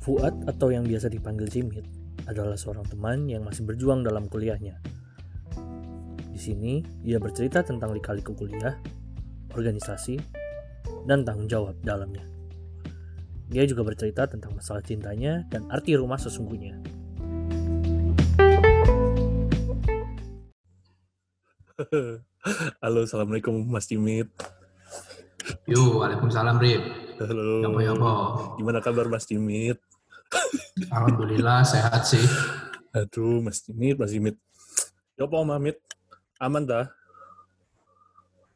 Fuad atau yang biasa dipanggil Jimit adalah seorang teman yang masih berjuang dalam kuliahnya. Di sini, ia bercerita tentang lika-liku kuliah, organisasi, dan tanggung jawab dalamnya. Dia juga bercerita tentang masalah cintanya dan arti rumah sesungguhnya. Halo, Assalamualaikum Mas Jimit. Yo, Waalaikumsalam, Rip. Halo. Ya, apa? Gimana kabar Mas Jimit? Alhamdulillah, sehat sih. Aduh, Mas Jimit, Mas Jimit. Ya apa, Om Amit? Aman dah?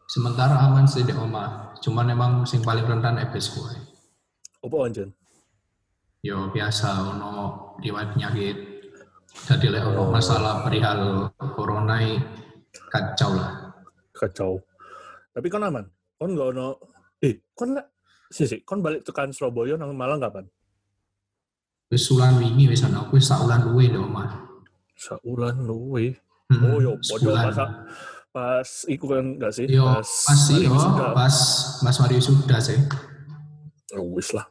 Sementara aman sih di oma. Cuman emang sing paling rentan ebes gue. Apa Anjan? Yo, biasa, ono riwayat penyakit. Jadi lek ono masalah perihal corona kacau lah. Kacau. Tapi kon aman? Kon nggak ono... Eh, kon. Sih, sih. Kon balik tekan Surabaya nang Malang kapan? Wis sulan wingi wis ana aku saulan luwe di oma. Saulan luwe. Hmm, Oh, yo, podo sebulan. pas, pas iku kan nggak sih? Yo, pas sih hari yo, wisuda. pas Mas Mario sudah sih. Oh, wis lah.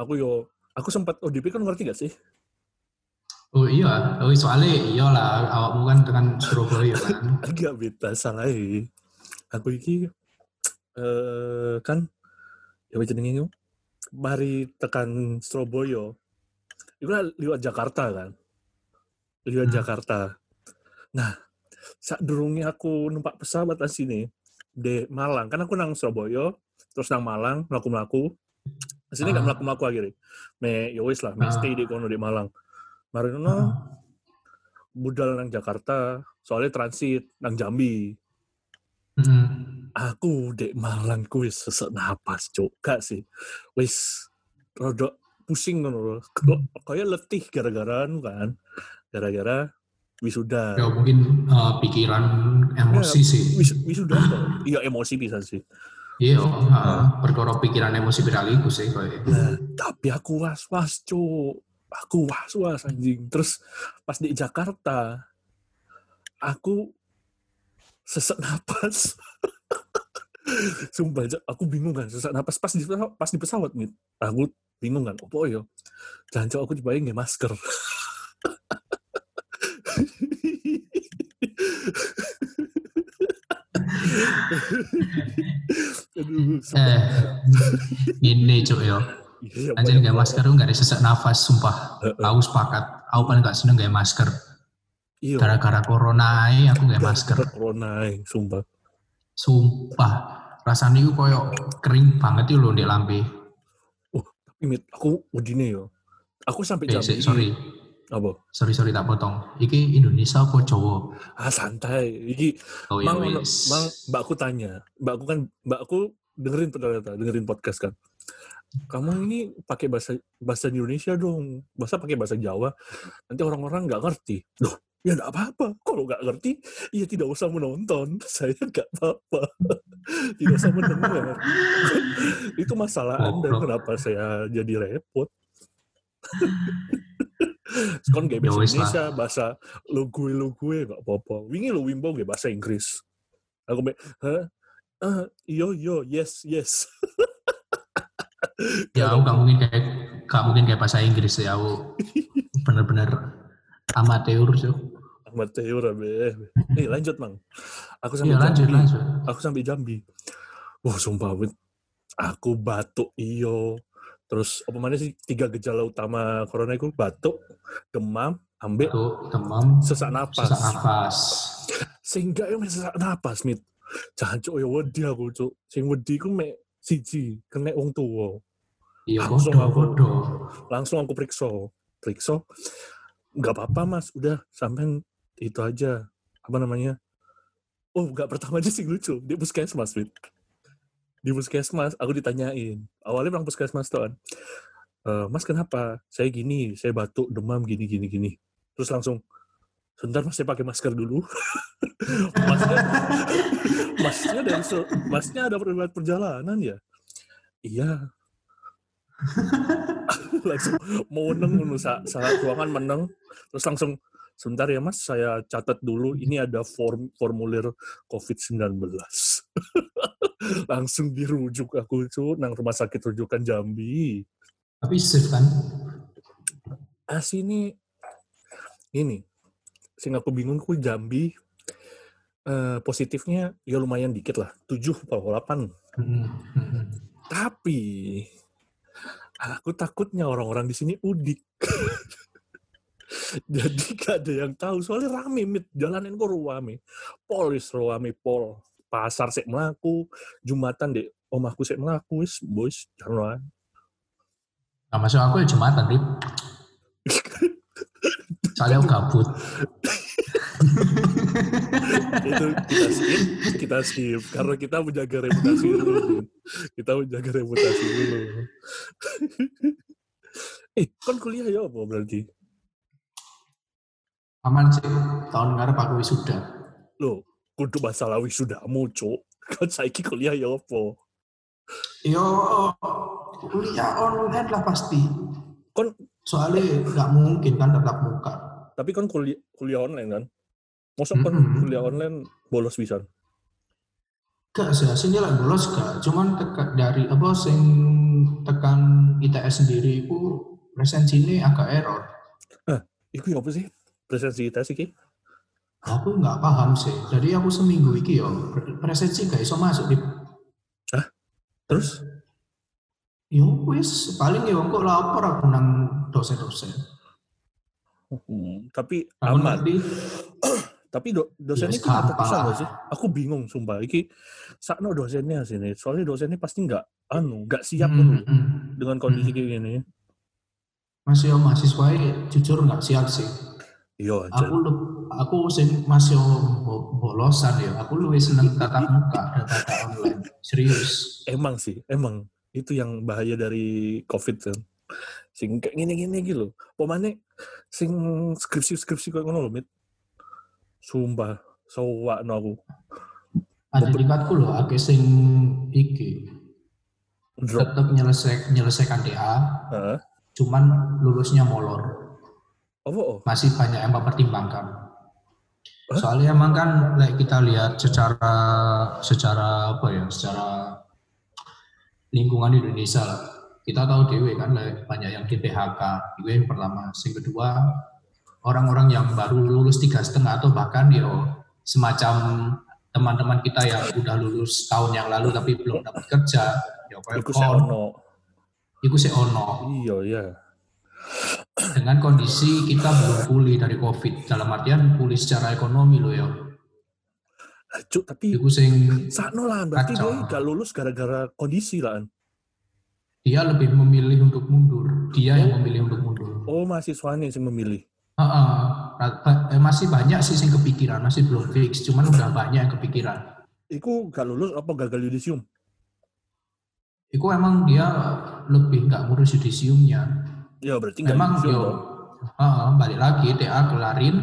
Aku yo... Aku sempat ODP kan ngerti gak sih? Oh iya, oh soalnya iya lah, awakmu kan tekan Surabaya kan. agak beda salah eh. aku iki eh kan ya jenenge mari tekan Surabaya itu kan lewat Jakarta kan lewat Hmm. Jakarta nah saat durungnya aku numpak pesawat di sini di Malang kan aku nang Surabaya terus nang Malang melaku melaku sini nggak Ah. melaku melaku akhirnya me ya wis lah me Ah. stay di kono di Malang mari no Ah. budal nang Jakarta soalnya transit nang Jambi Hmm. aku dek Malang kuwi sesek napas cuk gak sih wis rada pusing ngono lho. Kok- kayak letih gara-gara anu kan gara-gara wisuda. Ya mungkin eh, pikiran emosi sih. Wis, wisuda iya emosi bisa sih. Iya, uh, perkara pikiran emosi beraliku sih kayak. nah, tapi aku was-was cuk. Aku was-was anjing. Terus pas di Jakarta aku sesek napas Sumpah, aku bingung kan, sesak napas pas di pesawat, pas di pesawat nih. Aku bingung kan, opo yo. Jangan aku dibayang nggak masker. Aduh, sumpah. Eh, ini cuk yo. Iya, Anjir banyak gak banget. masker tuh gak ada sesak nafas, sumpah. Aku sepakat. Aku paling gak seneng gak masker. Iya, Gara-gara corona aku gak masker. corona, sumpah. Sumpah. Rasanya itu koyo kering banget itu loh di lambe. Tapi Mit, aku udine yo. Aku sampai Eh, jam sik, sorry. Apa? Sorry, sorry tak potong. Iki Indonesia apa Jawa? Ah santai. Iki Oh ya Mang, wis. mang, mbakku tanya, mbakku kan, mbakku dengerin ternyata, dengerin podcast kan. Kamu ini pakai bahasa bahasa Indonesia dong, bahasa pakai bahasa Jawa. Nanti orang-orang nggak ngerti. Loh, ya nggak apa-apa. Kalau nggak ngerti, ya tidak usah menonton. Saya nggak apa-apa. tidak usah mendengar. Itu masalah Anda. Goblok. Kenapa saya jadi repot? Kon gak Ya bahasa. Indonesia, bahasa lo gue lo gue gak apa-apa. Wingi lo wimbo gak bahasa Inggris. Aku be, hah? Ah, iyo iyo, yes yes. Ya aku gak mungkin kayak gak mungkin kayak bahasa Inggris ya aku bener-bener amatir sih. Ahmad Tehur be. Nih lanjut mang. Aku sampai Iya lanjut Jambi. lanjut. Aku sampai Jambi. Wah sumpah Win. Aku batuk iyo. Terus apa mana sih tiga gejala utama corona itu batuk, demam, ambek demam, sesak napas. sesak nafas. sehingga yang sesak napas mit jangan cuk ya wedi aku cuk sing wedi ku mek siji kena wong tua Iya Langsung bodoh aku- bodoh. langsung aku periksa periksa nggak apa-apa mas. Udah sampai itu aja. Apa namanya? Oh nggak pertama aja sih lucu. Di puskesmas mit di puskesmas aku ditanyain. Awalnya bilang puskesmas tuh "Eh, mas kenapa? Saya gini saya batuk demam gini gini gini. Terus langsung sebentar mas saya pakai masker dulu. Masnya masnya dari masnya ada perjalanan ya? Iya langsung mau sa- saat ruangan meneng. Terus langsung sebentar ya mas saya catat dulu. Ini ada form formulir COVID-19 langsung dirujuk aku cu nang rumah sakit rujukan Jambi. Tapi safe kan? asini ini. Sing aku bingung ku Jambi. Eh, positifnya ya lumayan dikit lah. 7 atau 8 Hmm, hmm. tapi aku takutnya orang-orang di sini udik. Jadi gak ada yang tahu soalnya rame mit. Jalanan kok rame. Polis rame pol. Pasar sek melaku jumatan deh omahku sek melaku wis boys jangan Nah, masuk aku ya Jumatan, Rip. Soalnya aku gabut. itu kita skip kita skip. Karena kita menjaga reputasi dulu. Kita menjaga reputasi dulu. Eh kan kuliah ya apa berarti? Aman sih, tahun ngarep aku wisuda. lo kudu masalah wisudamu cuk. Kan saiki kuliah ya apa? Yo, kuliah online lah pasti. Kon- Soalnya nggak mungkin kan tetap muka. tapi kan kuliah kuliah online kan masa kan Mm-mm. kuliah online bolos bisa Gak sih, hasilnya lah bolos gak. Cuman teka, dari apa sing tekan ITS sendiri itu presensi ini agak error. Iku ya apa sih presensi kita sih Ki? Aku nggak paham sih. Jadi aku seminggu iki yo pre- presensi gak iso masuk di terus yo wis paling yo kok lapor aku nang dosen-dosen. hmm, tapi Aku aman nanti tapi do, dosennya Ya, itu terpisah nggak lah. sih aku bingung sumpah iki sakno dosennya sini soalnya dosennya pasti nggak anu nggak siap Hmm, dulu hmm. dengan kondisi Hmm. kayak gini masih mahasiswa jujur nggak siap sih. iya Aku lu, aku sing masih bo- bolosan ya. Aku lebih seneng tatap muka daripada online. Serius. emang sih emang itu yang bahaya dari covid kan sing kayak gini-gini gitu pemane sing skripsi-skripsi kayak ngono lho mit sumpah sewak no aku Ada tingkatku loh, aku sing iki drop tetap nyelesai nyelesaikan DA, Heeh. cuman lulusnya molor. apa oh Masih banyak yang mempertimbangkan. Hah? Soalnya emang kan like kita lihat secara secara apa ya, secara lingkungan di Indonesia lah. Kita tahu dewe kan like, banyak yang di PHK. Itu yang pertama. Yang kedua orang-orang yang baru lulus tiga setengah atau bahkan yo semacam teman-teman kita yang udah lulus tahun yang lalu tapi belum dapat kerja. Kayak iku ono iku sih ono. iya iya Dengan kondisi kita belum pulih dari COVID. Dalam artian pulih secara ekonomi loh ya. Cuk, tapi Iku sing sakno lah berarti Kacau. dia gak lulus gara-gara kondisi lah dia lebih memilih untuk mundur. Dia yang memilih untuk mundur. oh mahasiswanya yang memilih Ba- eh, masih banyak sih yang kepikiran, masih belum fix. Cuman udah banyak yang kepikiran. Iku gak lulus apa gagal yudisium Itu emang dia lebih nggak ngurus yudisiumnya. ya berarti gak Emang yudisium yo, heeh, balik lagi TA kelarin,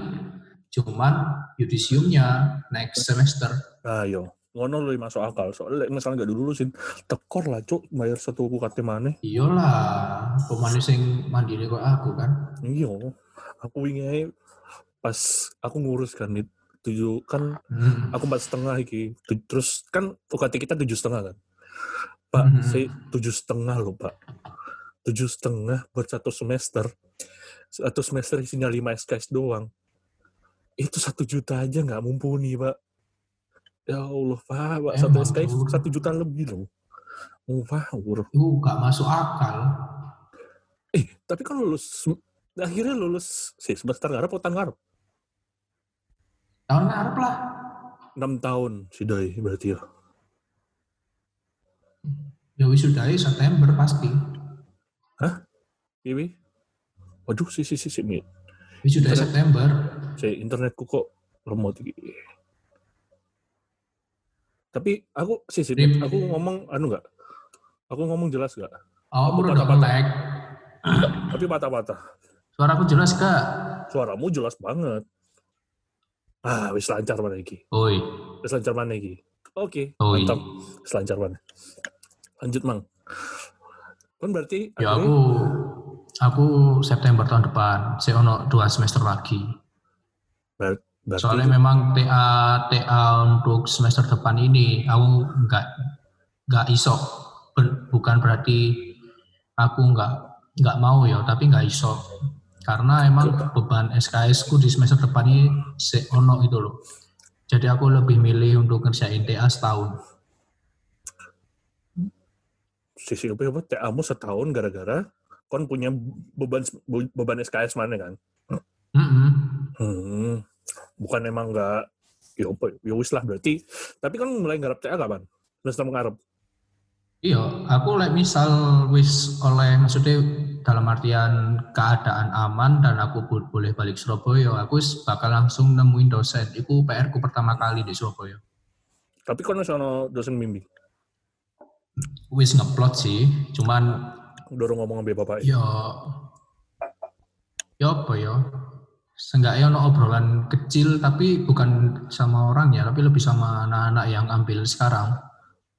cuman yudisiumnya next semester. Nah, yo. Ngono lu masuk akal. Soalnya misalnya gak dilulusin, tekor lah cuk bayar satu UKT mana. Iyalah, pemanis sing mandiri kok aku kan. Iya. Aku wingi ae pas aku ngurus kan tujuh kan Hmm. aku empat setengah iki. Terus kan UKT kita tujuh setengah kan? Pak Mhm. saya tujuh setengah loh pak. Tujuh setengah buat satu semester. Satu semester isinya lima SKS doang. Itu satu juta aja nggak mumpuni pak. Ya Allah pak, pak. Satu SKS satu juta lebih loh. Ngawur. Itu nggak masuk akal. eh tapi kan lulus akhirnya lulus sih semester ngarep atau tahun ngarep Tahun ngarep lah. enam tahun sih doi berarti ya Ya wisudai September pasti. Iwi waduh sih sih sih sih Mi. Wisudai. September. saya internetku kok lemot iki. Tapi aku sih sih Rip. aku ngomong anu nggak? Aku ngomong jelas nggak? Oh, Aku udah patah-patah. Tapi patah-patah. Suaraku jelas kak. Suaramu jelas banget. Ah, wis lancar mana iki? Oi, Wis lancar mana iki? Oke, oi. mantap. Wis lancar mana? Lanjut, Mang. Kan berarti Ya akhirnya- aku, aku September tahun depan. Saya ono dua semester lagi. berarti Soalnya memang TA TA untuk semester depan ini aku nggak nggak iso. Bukan berarti aku nggak nggak mau ya, tapi nggak iso. Karena emang beban SKS ku di semester depan ini se ono itu loh. Jadi aku lebih milih untuk ngerjain TA setahun. Sisi apa apa TA-mu setahun gara-gara kon punya beban beban SKS mana kan? Mm-mm. Hmm. Bukan emang nggak ya apa ya wis lah berarti. Tapi kan mulai ngarep TA kapan? Terus ngarep. Iya, aku like misal wis oleh maksudnya dalam artian keadaan aman dan aku bo- boleh balik Surabaya, aku bakal langsung nemuin dosen. Iku PR ku pertama kali di Surabaya. Tapi kon masih ono dosen bimbing. Wis ngeplot sih, cuman Dorong ngomong sama bapak. ya ya apa ya? Seenggaknya ono obrolan kecil tapi bukan sama orang ya, tapi lebih sama anak-anak yang ambil sekarang.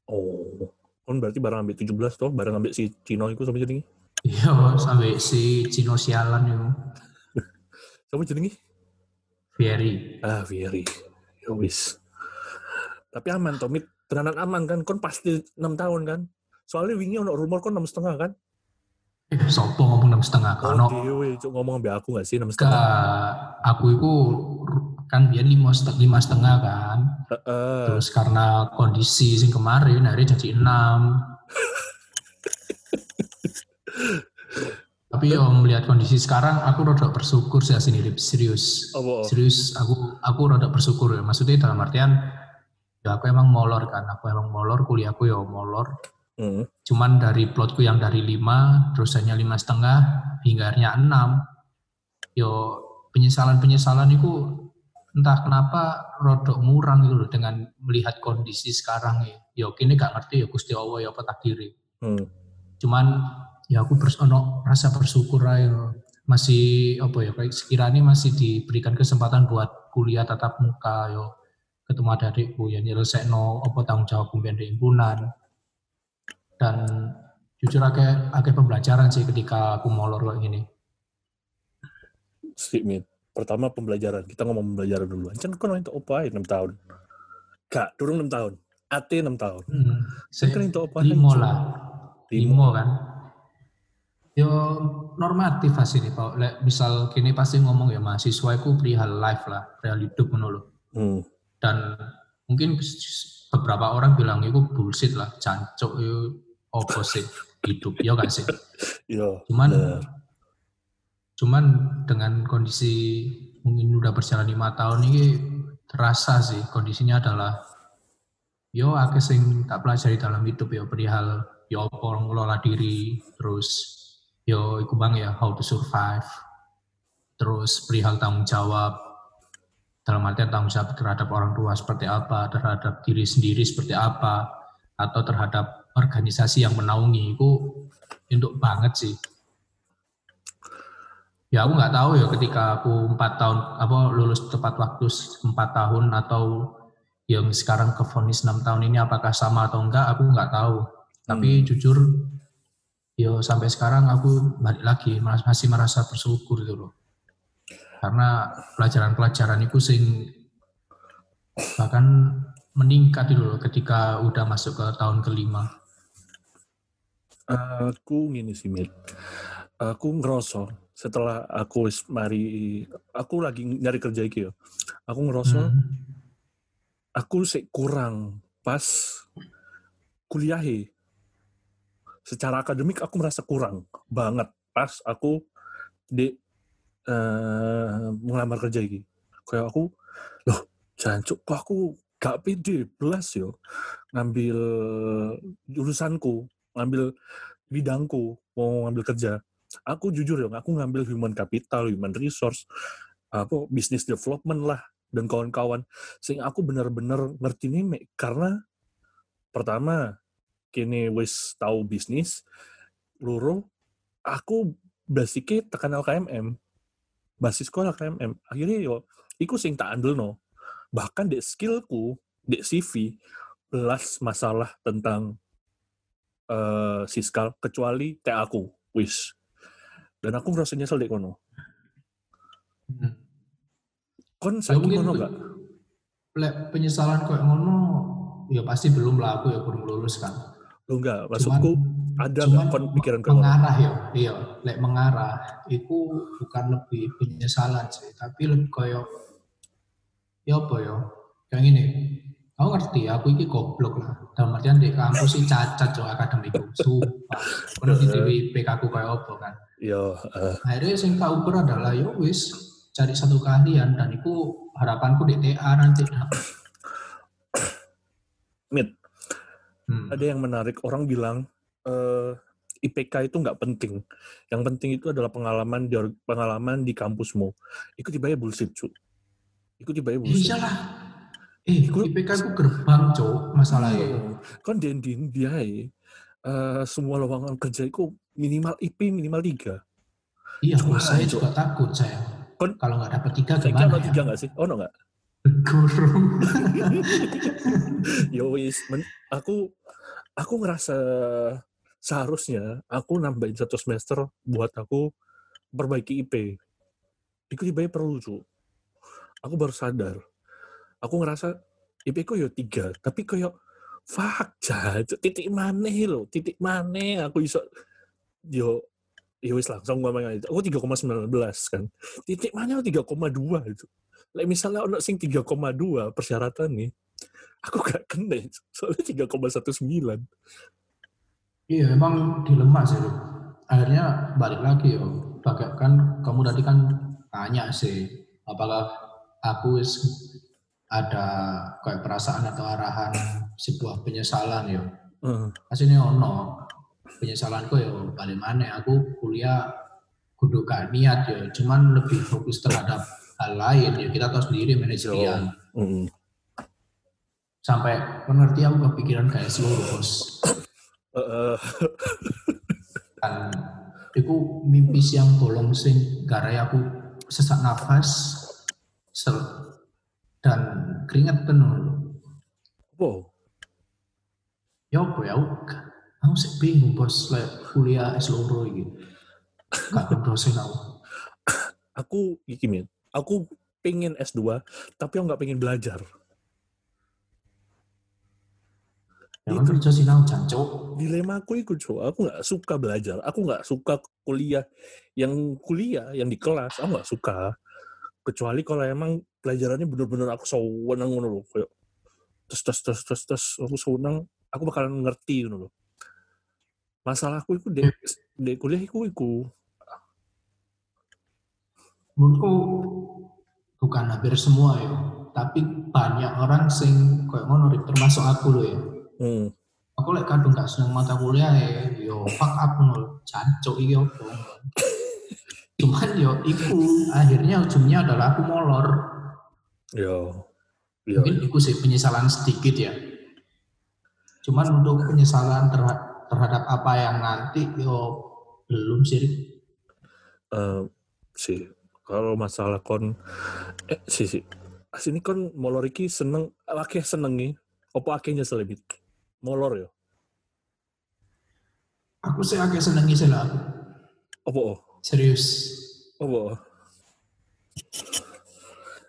Oh. Kon berarti bareng ambil 17 toh, bareng ambil si Cino itu sama jenengi. Iya, sampai si Cino sialan itu, Sama jenengi? Fieri. Ah, Vieri. Ya wis. Tapi aman, Tomit. Tenanan aman kan? Kon pasti 6 tahun kan? Soalnya wingi ono rumor kon 6 setengah kan? Eh, sopo ngomong enam setengah? Karena Oh, dewe. Cuk, ngomong ambil aku gak sih 6 ke setengah? aku itu kan biar lima setengah, lima setengah kan. Heeh. Terus karena kondisi sing kemarin akhirnya jadi enam. Tapi yo melihat kondisi sekarang aku rada bersyukur sih Lip. serius. Apa? Serius aku aku rada bersyukur ya. Maksudnya dalam artian ya aku emang molor kan. Aku emang molor kuliahku ya molor. Hmm. Cuman dari plotku yang dari lima, terus hanya lima setengah, hingga akhirnya enam. Yo penyesalan-penyesalan itu entah kenapa rodok murang gitu loh dengan melihat kondisi sekarang ya. Yo kini gak ngerti ya Gusti Allah ya apa takdiri. Hmm. Cuman ya aku bers ono rasa bersyukur aja masih apa ya kayak sekiranya masih diberikan kesempatan buat kuliah tatap muka yo ketemu adikku ya nyelesaikno apa tanggung jawab di himpunan dan jujur akeh akeh pembelajaran sih ketika aku molor kayak gini Mit. Pertama pembelajaran. Kita ngomong pembelajaran dulu. Ancan kon itu apa 6 tahun? Gak, durung 6 tahun. AT 6 tahun. hmm. Saya kan itu apa? limo lah limo kan yo normatif pasti nih Pak. Lek misal kini pasti ngomong ya mahasiswa itu perihal life lah perihal hidup menurut Hmm. dan mungkin beberapa orang bilang itu bullshit lah cancok itu apa sih hidup ya gak sih Iya. cuman bener. cuman dengan kondisi mungkin udah berjalan lima tahun ini terasa sih kondisinya adalah yo akeh sing tak pelajari dalam hidup ya perihal yo apa ngelola diri terus yo iku bang ya how to survive. Terus perihal tanggung jawab. Dalam artian tanggung jawab terhadap orang tua seperti apa terhadap diri sendiri seperti apa atau terhadap organisasi yang menaungi. Itu untuk banget sih. Ya aku nggak tahu ya ketika aku empat tahun apa lulus tepat waktu empat tahun atau yang sekarang ke vonis enam tahun ini apakah sama atau enggak aku nggak tahu. Tapi Hmm. jujur yo sampai sekarang aku balik lagi mas- masih merasa bersyukur gitu loh karena pelajaran-pelajaran itu sing bahkan meningkat gitu loh ketika udah masuk ke tahun kelima Aku gini sih, Mit. Aku ngerasa setelah aku mari aku lagi nyari kerja iki ya. Aku ngerasa Hmm. aku sih kurang pas kuliah secara akademik aku merasa kurang banget pas aku di eh mengelamar kerja iki. Kayak aku loh jancuk kok aku gak pede belas yo ngambil jurusanku ngambil bidangku mau ngambil kerja. Aku jujur ya aku ngambil human capital human resource apa business development lah dan kawan-kawan. Sing aku benar-benar ngerti nih karena pertama kini wis tahu bisnis loro aku basicnya tekan LKMM basis sekolah LKMM akhirnya yo iku sing tak andel no bahkan dek skillku dek CV belas masalah tentang eh siskal kecuali teh aku wis. Dan aku ngerasa nyesel dek kono. Hmm. kon Ya mungkin pe- gak? penyesalan kayak ngono ya pasti belum lah aku ya belum lulus kan lo enggak cuman maksudku ada Cuman nggak kon pikiran ke mengarah ya, iya, lek mengarah, itu bukan lebih penyesalan sih, tapi lebih koyo, ya apa ya, kayak gini, aku ngerti, aku ini goblok lah, dalam artian di kampus sih cacat jo akademiku, sumpah, karena di TWP aku kayak apa kan, Ya, eh, akhirnya yang tak ukur adalah ya wis cari satu keahlian. Dan itu harapanku di TA nanti. Mit, Hmm. ada yang menarik orang bilang eh, IPK itu nggak penting. Yang penting itu adalah pengalaman di pengalaman di kampusmu. Itu tiba bullshit, cu. Itu tiba Ya bullshit. iyalah. Eh, Iku- IPK ku gerbang, Cok, masalahnya. Oh, kan di di India eh, semua lowongan kerja itu minimal IP minimal tiga. Iya, Cuma, saya juga takut saya. Kon- Kalau nggak dapat tiga gimana kira ya? tiga nggak sih? Oh no nggak? Gurung. Yo wis, men- aku aku ngerasa seharusnya aku nambahin satu semester buat aku perbaiki IP. Itu tiba perlu cu. Aku baru sadar. Aku ngerasa IP ku yo tiga, tapi koyo fuck jahat, titik mana lo, titik mana aku iso yo yo wis langsung ngomong aja. Aku 3,19 kan. Titik mana 3,2 itu. Like misalnya ono sing 3,2 persyaratan nih, aku gak kena soalnya 3,19 Iya, emang dilema sih. Akhirnya balik lagi ya. Pakai kan kamu tadi kan tanya sih, apakah aku ada kayak perasaan atau arahan sebuah penyesalan ya. Heeh. Aslinya ono penyesalanku ya balik mana aku kuliah kudu gak niat ya, cuman lebih fokus terhadap hal lain ya kita tahu sendiri manajerial. Mm. Sampai mengerti aku kepikiran kayak seluruh bos. Kan itu mimpi siang bolong sing garai aku sesak nafas sel, dan keringat penuh wow. ya apa ya aku, aku sih bingung bos like, kuliah seluruh ini gak dosen aku Aku gini, aku pengen S2, tapi aku nggak pengen belajar. ya kan kerja sih aku jancok Dilema aku itu, cu. Aku nggak suka belajar. Aku nggak suka kuliah. Yang kuliah, yang di kelas, aku nggak suka. Kecuali kalau emang pelajarannya bener-bener aku sewenang ngono loh. Kayak terus terus terus terus terus aku sewenang, aku bakalan ngerti ngono loh. Masalahku itu di, di kuliah itu iku. Menurutku bukan hampir semua ya. Tapi banyak orang sing kayak ngono termasuk aku loh ya. Hmm. aku lek kadung gak seneng mata kuliah ya yo fuck up nol jancok iki opo? Cuman yo iku akhirnya ujungnya adalah aku molor. Yo. Yo. mungkin itu sih penyesalan sedikit ya. Cuman untuk penyesalan terha- terhadap apa yang nanti yo belum sih eh sih kalau masalah kon eh sih sih sini kon molor iki seneng akeh senengi opo akeh nyesel bit molor ya? Aku sih agak senengi sih lah opo oh? serius opo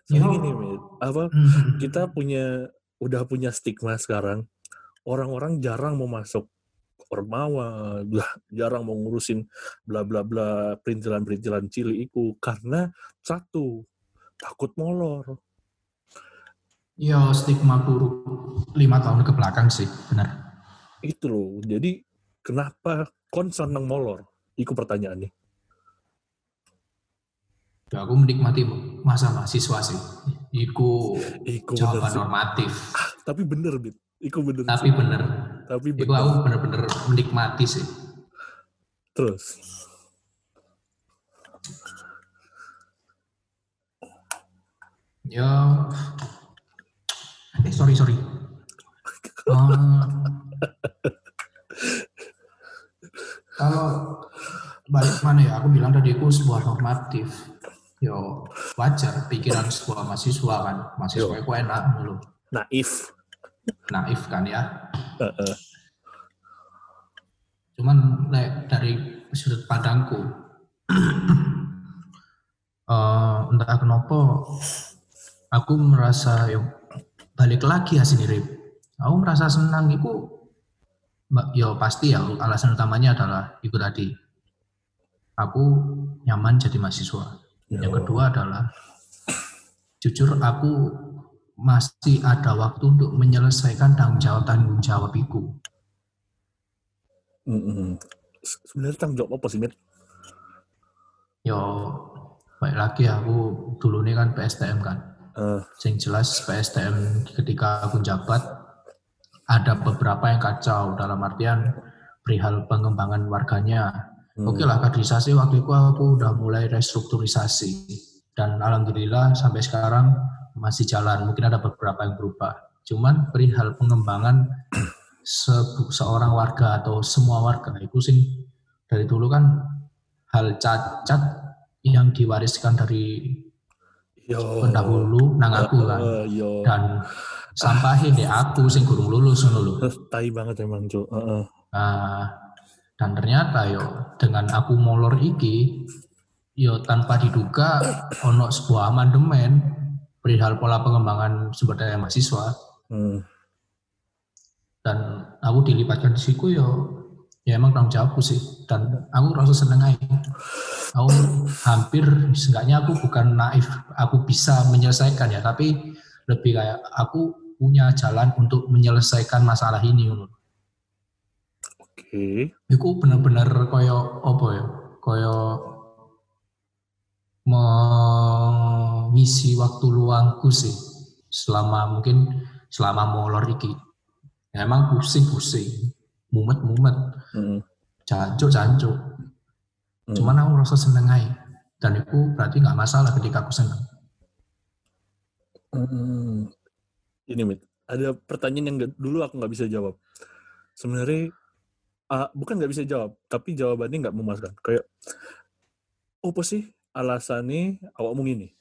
Yo. Soalnya gini Mit, apa? Hmm. kita punya udah punya stigma sekarang. Orang-orang jarang mau masuk ormawa jarang mau ngurusin bla bla bla perintilan perintilan cili itu karena satu takut molor Yo stigma buruk lima tahun ke belakang sih, benar. itu loh jadi kenapa kon seneng molor itu pertanyaannya Ya, aku menikmati masa mahasiswa sih. Iku Iku jawaban normatif. Tapi bener, Bit. Iku bener Tapi sih. bener, Tapi bener. aku bener-bener menikmati sih. Terus. Ya, eh sorry sorry. Eh, kalau balik mana ya? Aku bilang tadi itu sebuah normatif. Yo wajar pikiran sebuah mahasiswa kan. Mahasiswa itu enak dulu. Naif. Naif kan ya. Cuman like, dari sudut pandangku, eh, entah kenapa aku merasa yo balik lagi ya sendiri. Aku merasa senang itu yo pasti ya alasan utamanya adalah itu tadi. Aku nyaman jadi mahasiswa. Yo. Yang kedua adalah jujur aku masih ada waktu untuk menyelesaikan tanggung jawab tanggung jawab itu. Mm-mm. Se- Sebenarnya tanggung jawab apa sih, Mit? Yo baik lagi aku dulu ini kan PSTM kan. Eh, Yang jelas PSTM ketika aku jabat ada beberapa yang kacau dalam artian perihal pengembangan warganya. hmm. Oke lah kaderisasi waktu itu aku udah mulai restrukturisasi dan alhamdulillah sampai sekarang masih jalan. Mungkin ada beberapa yang berubah. Cuman perihal pengembangan se- seorang warga atau semua warga itu sih dari dulu kan hal cacat yang diwariskan dari Yo. pendahulu nang aku kan yo. dan sampahin deh aku sing gurung lulus lho. Eh, Tai banget emang, Cuk. Heeh. Nah, dan ternyata yo dengan aku molor iki yo tanpa diduga ono sebuah amandemen perihal pola pengembangan sumber daya mahasiswa Hmm. dan aku dilibatkan di situ yo ya emang tanggung jawabku sih dan aku rasa seneng aja aku hampir seenggaknya aku bukan naif aku bisa menyelesaikan ya tapi lebih kayak aku punya jalan untuk menyelesaikan masalah ini. Oke. Iku bener-bener koyo apa ya? Koyo mengisi waktu luangku sih selama mungkin selama molor iki. Ya, emang pusing-pusing, mumet-mumet, Hmm. jancuk-jancuk. Hmm. Cuman aku rasa seneng aja. Dan itu berarti nggak masalah ketika aku seneng. Hmm. Ini, Mit. Ada pertanyaan yang dulu aku nggak bisa jawab. Sebenarnya, ah, bukan nggak bisa jawab, tapi jawabannya nggak memuaskan. Kayak, apa sih alasannya awakmu gini?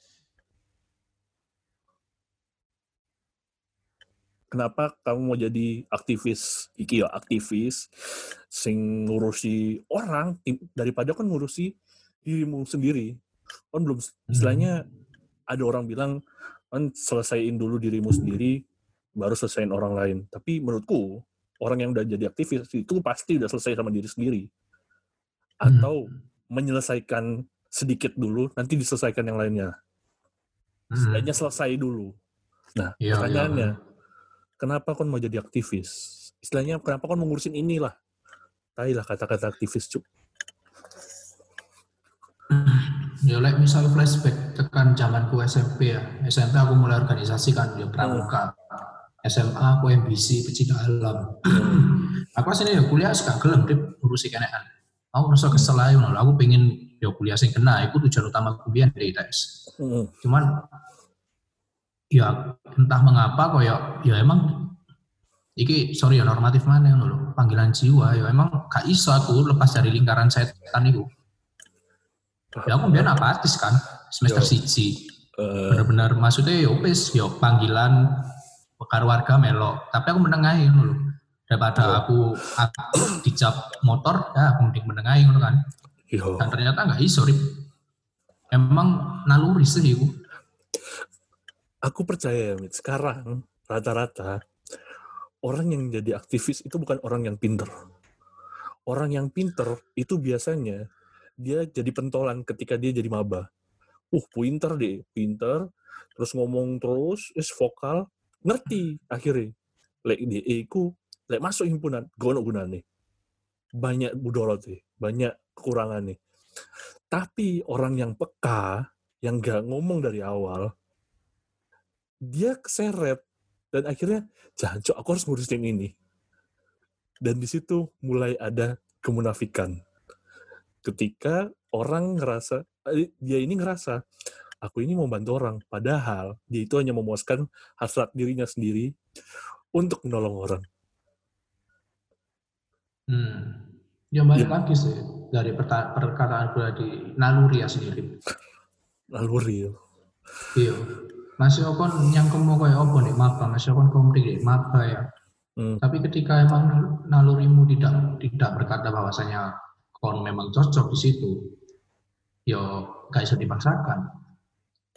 Kenapa kamu mau jadi aktivis? Iki ya, aktivis, sing ngurusi orang, daripada kan ngurusi dirimu sendiri. Kan belum, istilahnya ada orang bilang, kan selesaiin dulu dirimu sendiri baru selesaiin orang lain. Tapi menurutku orang yang udah jadi aktivis itu pasti udah selesai sama diri sendiri. Atau menyelesaikan sedikit dulu nanti diselesaikan yang lainnya. Hmm. setidaknya selesai dulu. Nah Iya, pertanyaannya kenapa kon mau jadi aktivis istilahnya kenapa kon mau ngurusin inilah tai lah kata-kata aktivis cuk Ya, like misal flashback tekan zamanku SMP ya. SMP aku mulai organisasi kan, ya pramuka. SMA aku MBC pecinta alam. aku aslinya ya kuliah suka gelem trip ngurusi kenean. Aku rasa kesel aja, aku pengen ya kuliah sing kena, itu tujuan utama kuliah dari ITS. Heeh. Cuman ya entah mengapa kok ya, ya emang iki sorry ya normatif mana ngono lho, panggilan jiwa ya emang gak iso aku lepas dari lingkaran setan itu. Ya aku biar apatis kan semester Yo. siji. Eh, Bener-bener maksudnya ya wis ya panggilan karo warga melok. Tapi aku menengahi lho. Daripada Yo. aku aktif dicap motor, ya aku mending menengahi ngono kan. yo. Dan ternyata nggak iso, Rip. Emang naluri sih iku. Aku percaya sekarang rata-rata orang yang jadi aktivis itu bukan orang yang pinter. Orang yang pinter itu biasanya dia jadi pentolan ketika dia jadi maba. Uh, pinter deh, pinter, terus ngomong terus, is vokal, ngerti akhirnya. Lek di iku, lek masuk himpunan, gono gunane. Banyak budolot nih, banyak kekurangan nih. Tapi orang yang peka, yang gak ngomong dari awal, dia keseret dan akhirnya jancok aku harus ngurusin ini dan di situ mulai ada kemunafikan ketika orang ngerasa eh, dia ini ngerasa aku ini mau bantu orang padahal dia itu hanya memuaskan hasrat dirinya sendiri untuk menolong orang Hmm. Ya balik Ya. lagi sih dari perkataan gue di naluri ya sendiri. lalu real Iya. Masih kon yang kamu kayak apa nih maba, masih kon komplit deh maba ya. Hmm. Tapi ketika emang nalurimu tidak tidak berkata bahwasanya kon memang cocok di situ, yo gak bisa dipaksakan.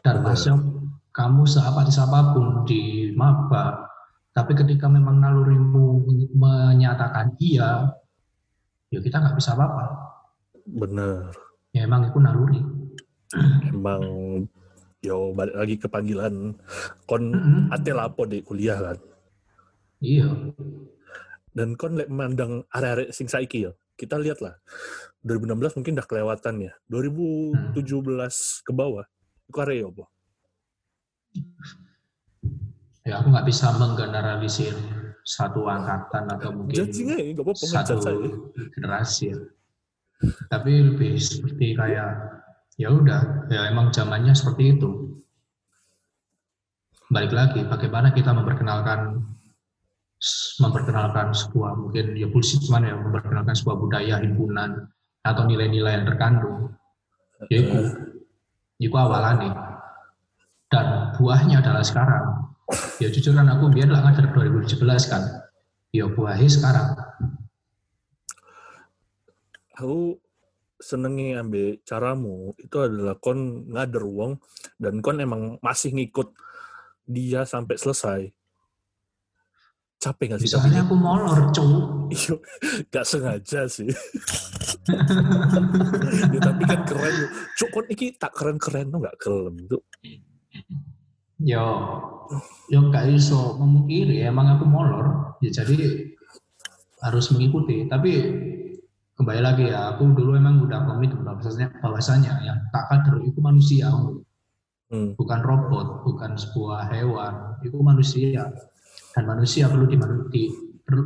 Dan masih kamu seapatis apa pun di maba, Tapi ketika memang nalurimu menyatakan iya, ya kita nggak bisa apa-apa. Bener. Ya emang itu naluri. Emang yo balik lagi ke panggilan kon Mm-mm. ate lapo di kuliah kan. Iya. Dan kon lek mandang arek-arek sing saiki ya. Kita lihat lah. 2016 mungkin udah kelewatan ya. 2017 ke bawah. Itu arek ya apa? Ya aku nggak bisa menggeneralisir satu angkatan atau mungkin Judging aja, gak apa-apa satu generasi ya. Tapi lebih seperti kayak ya udah ya emang zamannya seperti itu. Balik lagi bagaimana kita memperkenalkan memperkenalkan sebuah mungkin ya bullshit cuman ya memperkenalkan sebuah budaya himpunan atau nilai-nilai yang terkandung. Ya itu, itu awalannya. Dan buahnya adalah sekarang. Ya jujur kan aku biar lah ngajar 2017 kan. Ya buahnya sekarang. Aku senengi ambil caramu itu adalah kon ngader uang dan kon emang masih ngikut dia sampai selesai. Capek gak sih? Misalnya aku molor, cowok. Iya, gak sengaja sih. ya, tapi kan keren. Cuk, kon iki tak keren-keren tuh gak kelem tuh. Yo, yo gak iso memungkiri, emang aku molor. Ya jadi harus mengikuti. Tapi kembali lagi ya, aku dulu emang udah komit bahwasanya, bahwasanya yang tak kader itu manusia, Hmm. bukan robot, bukan sebuah hewan, itu manusia. Dan manusia perlu dimanuti,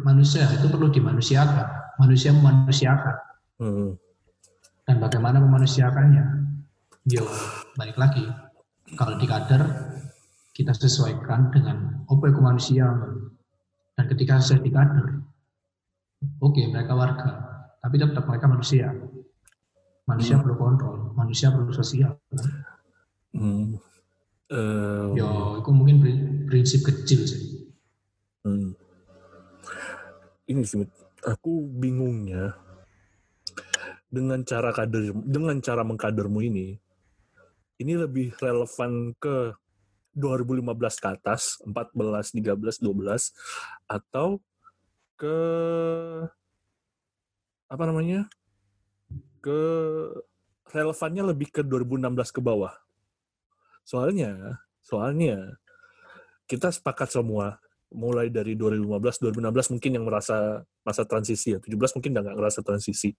manusia itu perlu dimanusiakan, manusia memanusiakan. Hmm. dan bagaimana memanusiakannya. Yo, balik lagi. Kalau di kader, kita sesuaikan dengan apa itu manusia. Dan ketika saya di kader, oke mereka warga, tapi tetap mereka manusia. Manusia perlu kontrol, manusia perlu sosial. Hmm. Eh, Yo, itu mungkin pri- prinsip kecil sih. Hmm. Ini sih, aku bingungnya dengan cara kader, dengan cara mengkadermu ini, ini lebih relevan ke 2015 ke atas, 14, 13, 12, atau ke apa namanya? Ke relevannya lebih ke 2016 ke bawah. Soalnya, soalnya kita sepakat semua mulai dari 2015, 2016 mungkin yang merasa masa transisi ya, 17 mungkin nggak ngerasa transisi.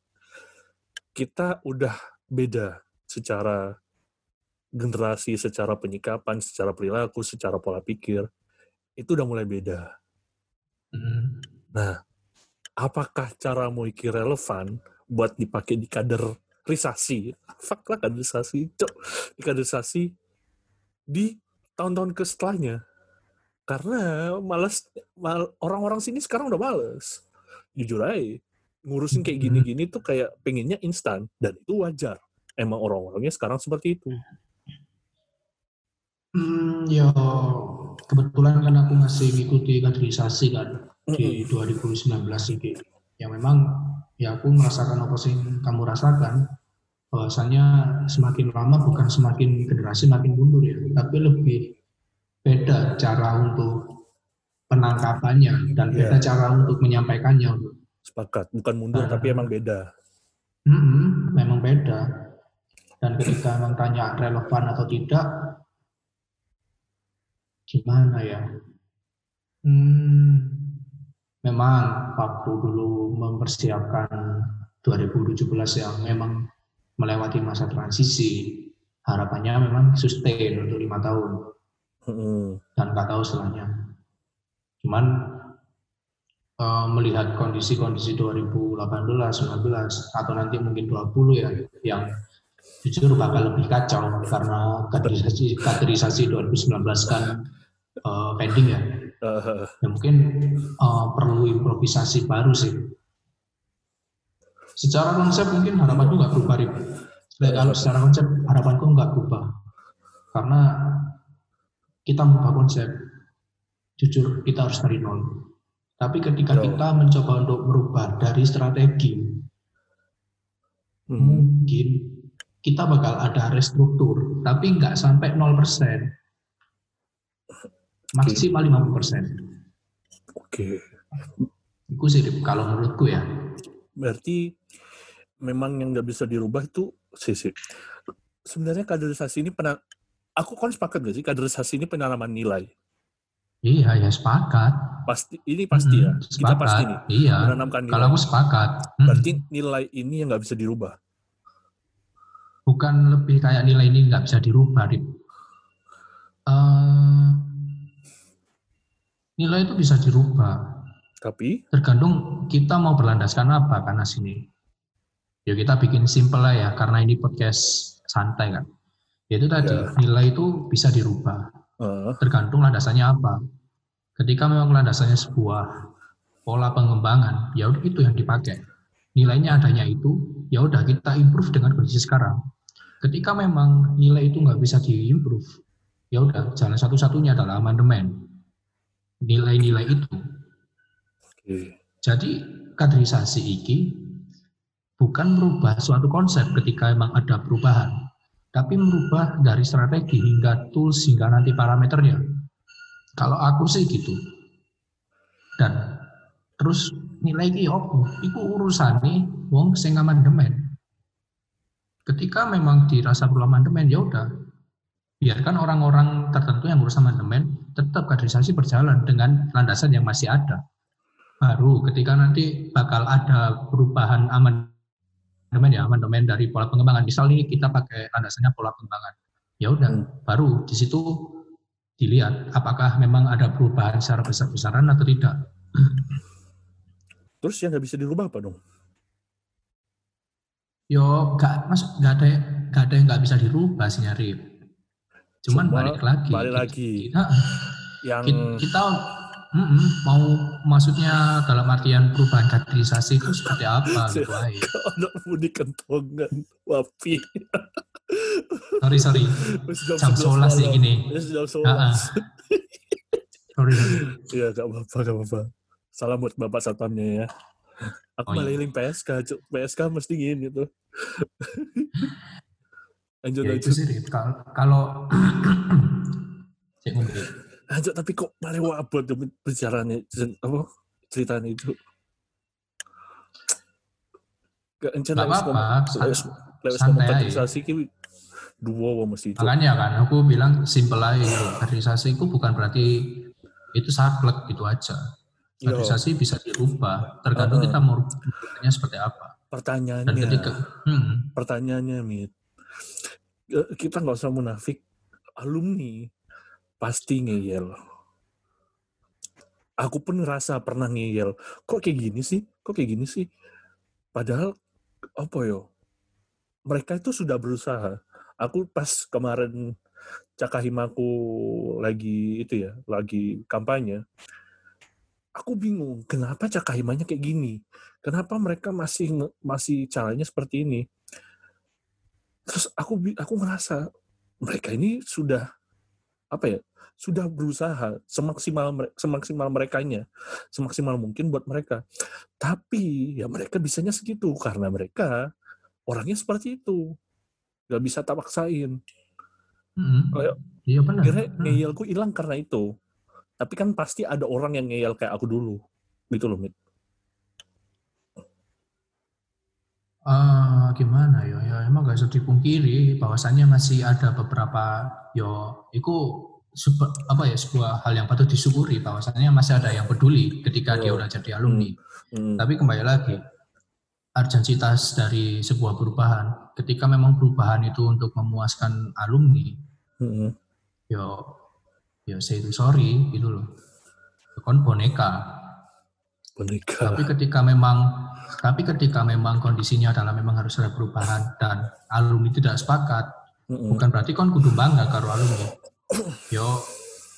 Kita udah beda secara generasi, secara penyikapan, secara perilaku, secara pola pikir. Itu udah mulai beda. Hmm. Nah, apakah caramu iki relevan buat dipakai di kaderisasi? Fuck lah kaderisasi, cok. Di kaderisasi di tahun-tahun ke setelahnya. Karena malas mal- orang-orang sini sekarang udah males. Jujur aja. Ngurusin kayak gini-gini tuh kayak pengennya instan dan itu wajar. Emang orang-orangnya sekarang seperti itu. Hmm, yo, kebetulan kan aku masih ngikuti kaderisasi kan di 2019 ini. Ya memang ya aku merasakan apa sih yang kamu rasakan bahwasanya semakin lama bukan semakin generasi makin mundur ya, tapi lebih beda cara untuk penangkapannya dan beda cara untuk menyampaikannya. Sepakat. Bukan mundur Ah. tapi emang beda. Mm-mm, memang beda. Dan ketika memang tanya relevan atau tidak, gimana ya? Hmm, memang waktu dulu mempersiapkan 2017 yang memang melewati masa transisi, harapannya memang sustain untuk lima tahun dan nggak tahu setelahnya. Cuman eh, melihat kondisi-kondisi 2018, 19 atau nanti mungkin 20 ya yang jujur bakal lebih kacau karena kaderisasi kaderisasi 2019 kan eh, pending ya. Eh, Ya mungkin eh, perlu improvisasi baru sih. Secara konsep mungkin harapanku nggak berubah Rip. Kalau secara konsep harapanku nggak berubah karena kita mengubah konsep jujur kita harus dari nol. Tapi ketika Yo. kita mencoba untuk merubah dari strategi, mm. mungkin kita bakal ada restruktur, tapi nggak sampai 0%. Maksimal 50%. Oke. Itu sih kalau menurutku ya. Berarti memang yang nggak bisa dirubah itu sih sih. Sebenarnya kaderisasi ini pernah aku kan sepakat gak sih kaderisasi ini penanaman nilai. Iya, ya sepakat. Pasti ini pasti ya. Mm-mm, Kita pasti nih Iya. menanamkan nilai. Kalau aku sepakat. Mm. Berarti nilai ini yang nggak bisa dirubah. bukan lebih kayak nilai ini nggak bisa dirubah, Rip. Eh, nilai itu bisa dirubah. Tapi Tergantung kita mau berlandaskan apa karena sini. Ya kita bikin simple lah ya, karena ini podcast santai kan. Yaitu tadi, Ya. nilai itu bisa dirubah. eh, tergantung landasannya apa. Ketika memang landasannya sebuah pola pengembangan, ya udah itu yang dipakai. Nilainya adanya itu, ya udah kita improve dengan kondisi sekarang. Ketika memang nilai itu nggak bisa diimprove, ya udah jalan satu-satunya adalah amandemen. Nilai-nilai itu. oke. Jadi kaderisasi iki bukan merubah suatu konsep ketika memang ada perubahan, tapi merubah dari strategi hingga tools hingga nanti parameternya. Kalau aku sih gitu. Dan terus nilai iki opo? Iku urusane wong sing amandemen. Ketika memang dirasa perlu amandemen ya udah biarkan orang-orang tertentu yang urus amandemen tetap kaderisasi berjalan dengan landasan yang masih ada. Baru ketika nanti bakal ada perubahan amandemen ya amandemen dari pola pengembangan. Misal nih kita pakai landasannya pola pengembangan. Ya udah Hmm. baru di situ dilihat apakah memang ada perubahan secara besar-besaran atau tidak. Terus yang nggak bisa dirubah apa dong? yo gak mas gak ada gak ada yang nggak bisa dirubah sih nyari cuman Cuma balik lagi balik Kita- lagi. kita, Yang kita, kita mm-mm, mau maksudnya dalam artian perubahan kaderisasi itu seperti apa gitu aja. anak mudi kentongan wapi. sorry sorry jam 11 11 malam. sih gini jam 11. Ah, ah. sorry. Iya, gak apa-apa, gak apa-apa. Salam buat Bapak Satpamnya ya. Aku Oh, iya. maliling PSK. PSK mesti gini tuh. Lanjut, ya itu lanjut. sih kalau. Lanjut, tapi kok malah wabot tuh bicaranya, apa, ceritanya itu. Gak santai ngomong aja. kaderisasi ki dua wah mesti itu. makanya kan aku bilang simple aja gitu. kaderisasi itu bukan berarti itu saklek gitu aja Iya, kaderisasi bisa dirubah tergantung Uh-uh. kita mau rubahnya seperti apa dan pertanyaannya, ketika hmm, pertanyaannya, Mit. Eh, Kita nggak usah munafik. Alumni pasti ngeyel. Aku pun ngerasa pernah ngeyel. Kok kayak gini sih? Kok kayak gini sih? Padahal, apa yo? Mereka itu sudah berusaha. Aku pas kemarin Cakahimaku lagi itu ya, lagi kampanye. Aku bingung, kenapa Cakahimanya kayak gini? Kenapa mereka masih masih caranya seperti ini? Terus aku aku ngerasa mereka ini sudah apa ya? Sudah berusaha semaksimal semaksimal merekanya, semaksimal mungkin buat mereka. Tapi ya mereka bisanya segitu karena mereka orangnya seperti itu. Gak bisa tak paksain. hmm, Kayak iya benar kira Hmm. ngeyelku hilang karena itu. Tapi kan pasti ada orang yang ngeyel kayak aku dulu. Gitu loh, Mit. Ah, gimana ya? Ya emang gak bisa dipungkiri bahwasannya masih ada beberapa yo itu sebu- apa ya sebuah hal yang patut disyukuri bahwasannya masih ada yang peduli ketika dia Oh. udah jadi alumni. Hmm. Tapi kembali lagi urgensitas dari sebuah perubahan. Ketika memang perubahan itu untuk memuaskan alumni, Hmm. yo yo say itu sorry gitu loh. Kon boneka. Boneka. Tapi ketika memang tapi ketika memang kondisinya adalah memang harus ada perubahan dan alumni tidak sepakat, Hmm. bukan berarti kon kudu bangga karo alumni. Yo,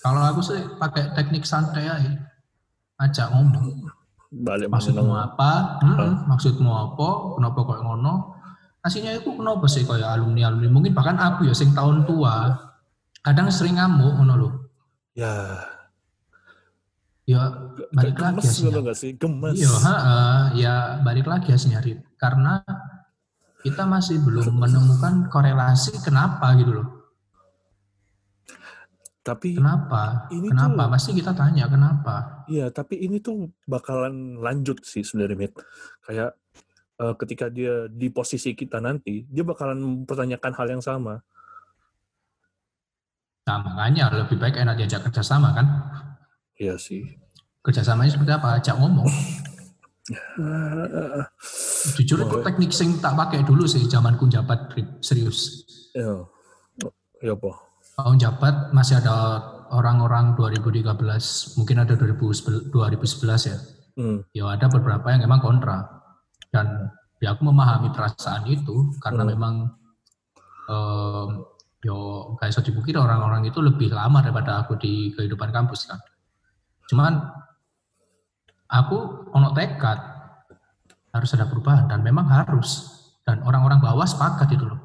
kalau aku sih pakai teknik santai aja. Ajak ngomong. Balik Maksudmu apa? Mm-mm. Maksudmu apa? Kenapa kok ngono? Aslinya itu kenapa sih kayak alumni-alumni? Mungkin bahkan aku ya sing tahun tua, kadang sering ngamuk ngono lho. Ya, Ya balik gemes lagi ngono nggak sih? Gemes. Iya, ya balik lagi Rip. Karena kita masih belum menemukan korelasi kenapa gitu loh. Tapi Kenapa? Ini kenapa? tuh- Pasti kita tanya kenapa. Iya, tapi ini tuh bakalan lanjut sih sebenarnya, Mit. Kayak eh, ketika dia di posisi kita nanti, dia bakalan mempertanyakan hal yang sama. Nah, makanya lebih baik enak diajak kerjasama kan? Iya sih. Kerjasamanya seperti apa? Ajak ngomong. Jujur itu teknik sing tak pakai dulu sih zamanku jabat serius. Ya, ya apa? Tahun jabat masih ada orang-orang 2013, mungkin ada 2011 2011 ya. Hmm. Ya ada beberapa yang emang kontra. Dan ya aku memahami perasaan itu karena Hmm. memang em, yo kayak so dipikir orang-orang itu lebih lama daripada aku di kehidupan kampus kan. Cuman aku ono tekad harus ada perubahan dan memang harus dan orang-orang bawah sepakat itu loh.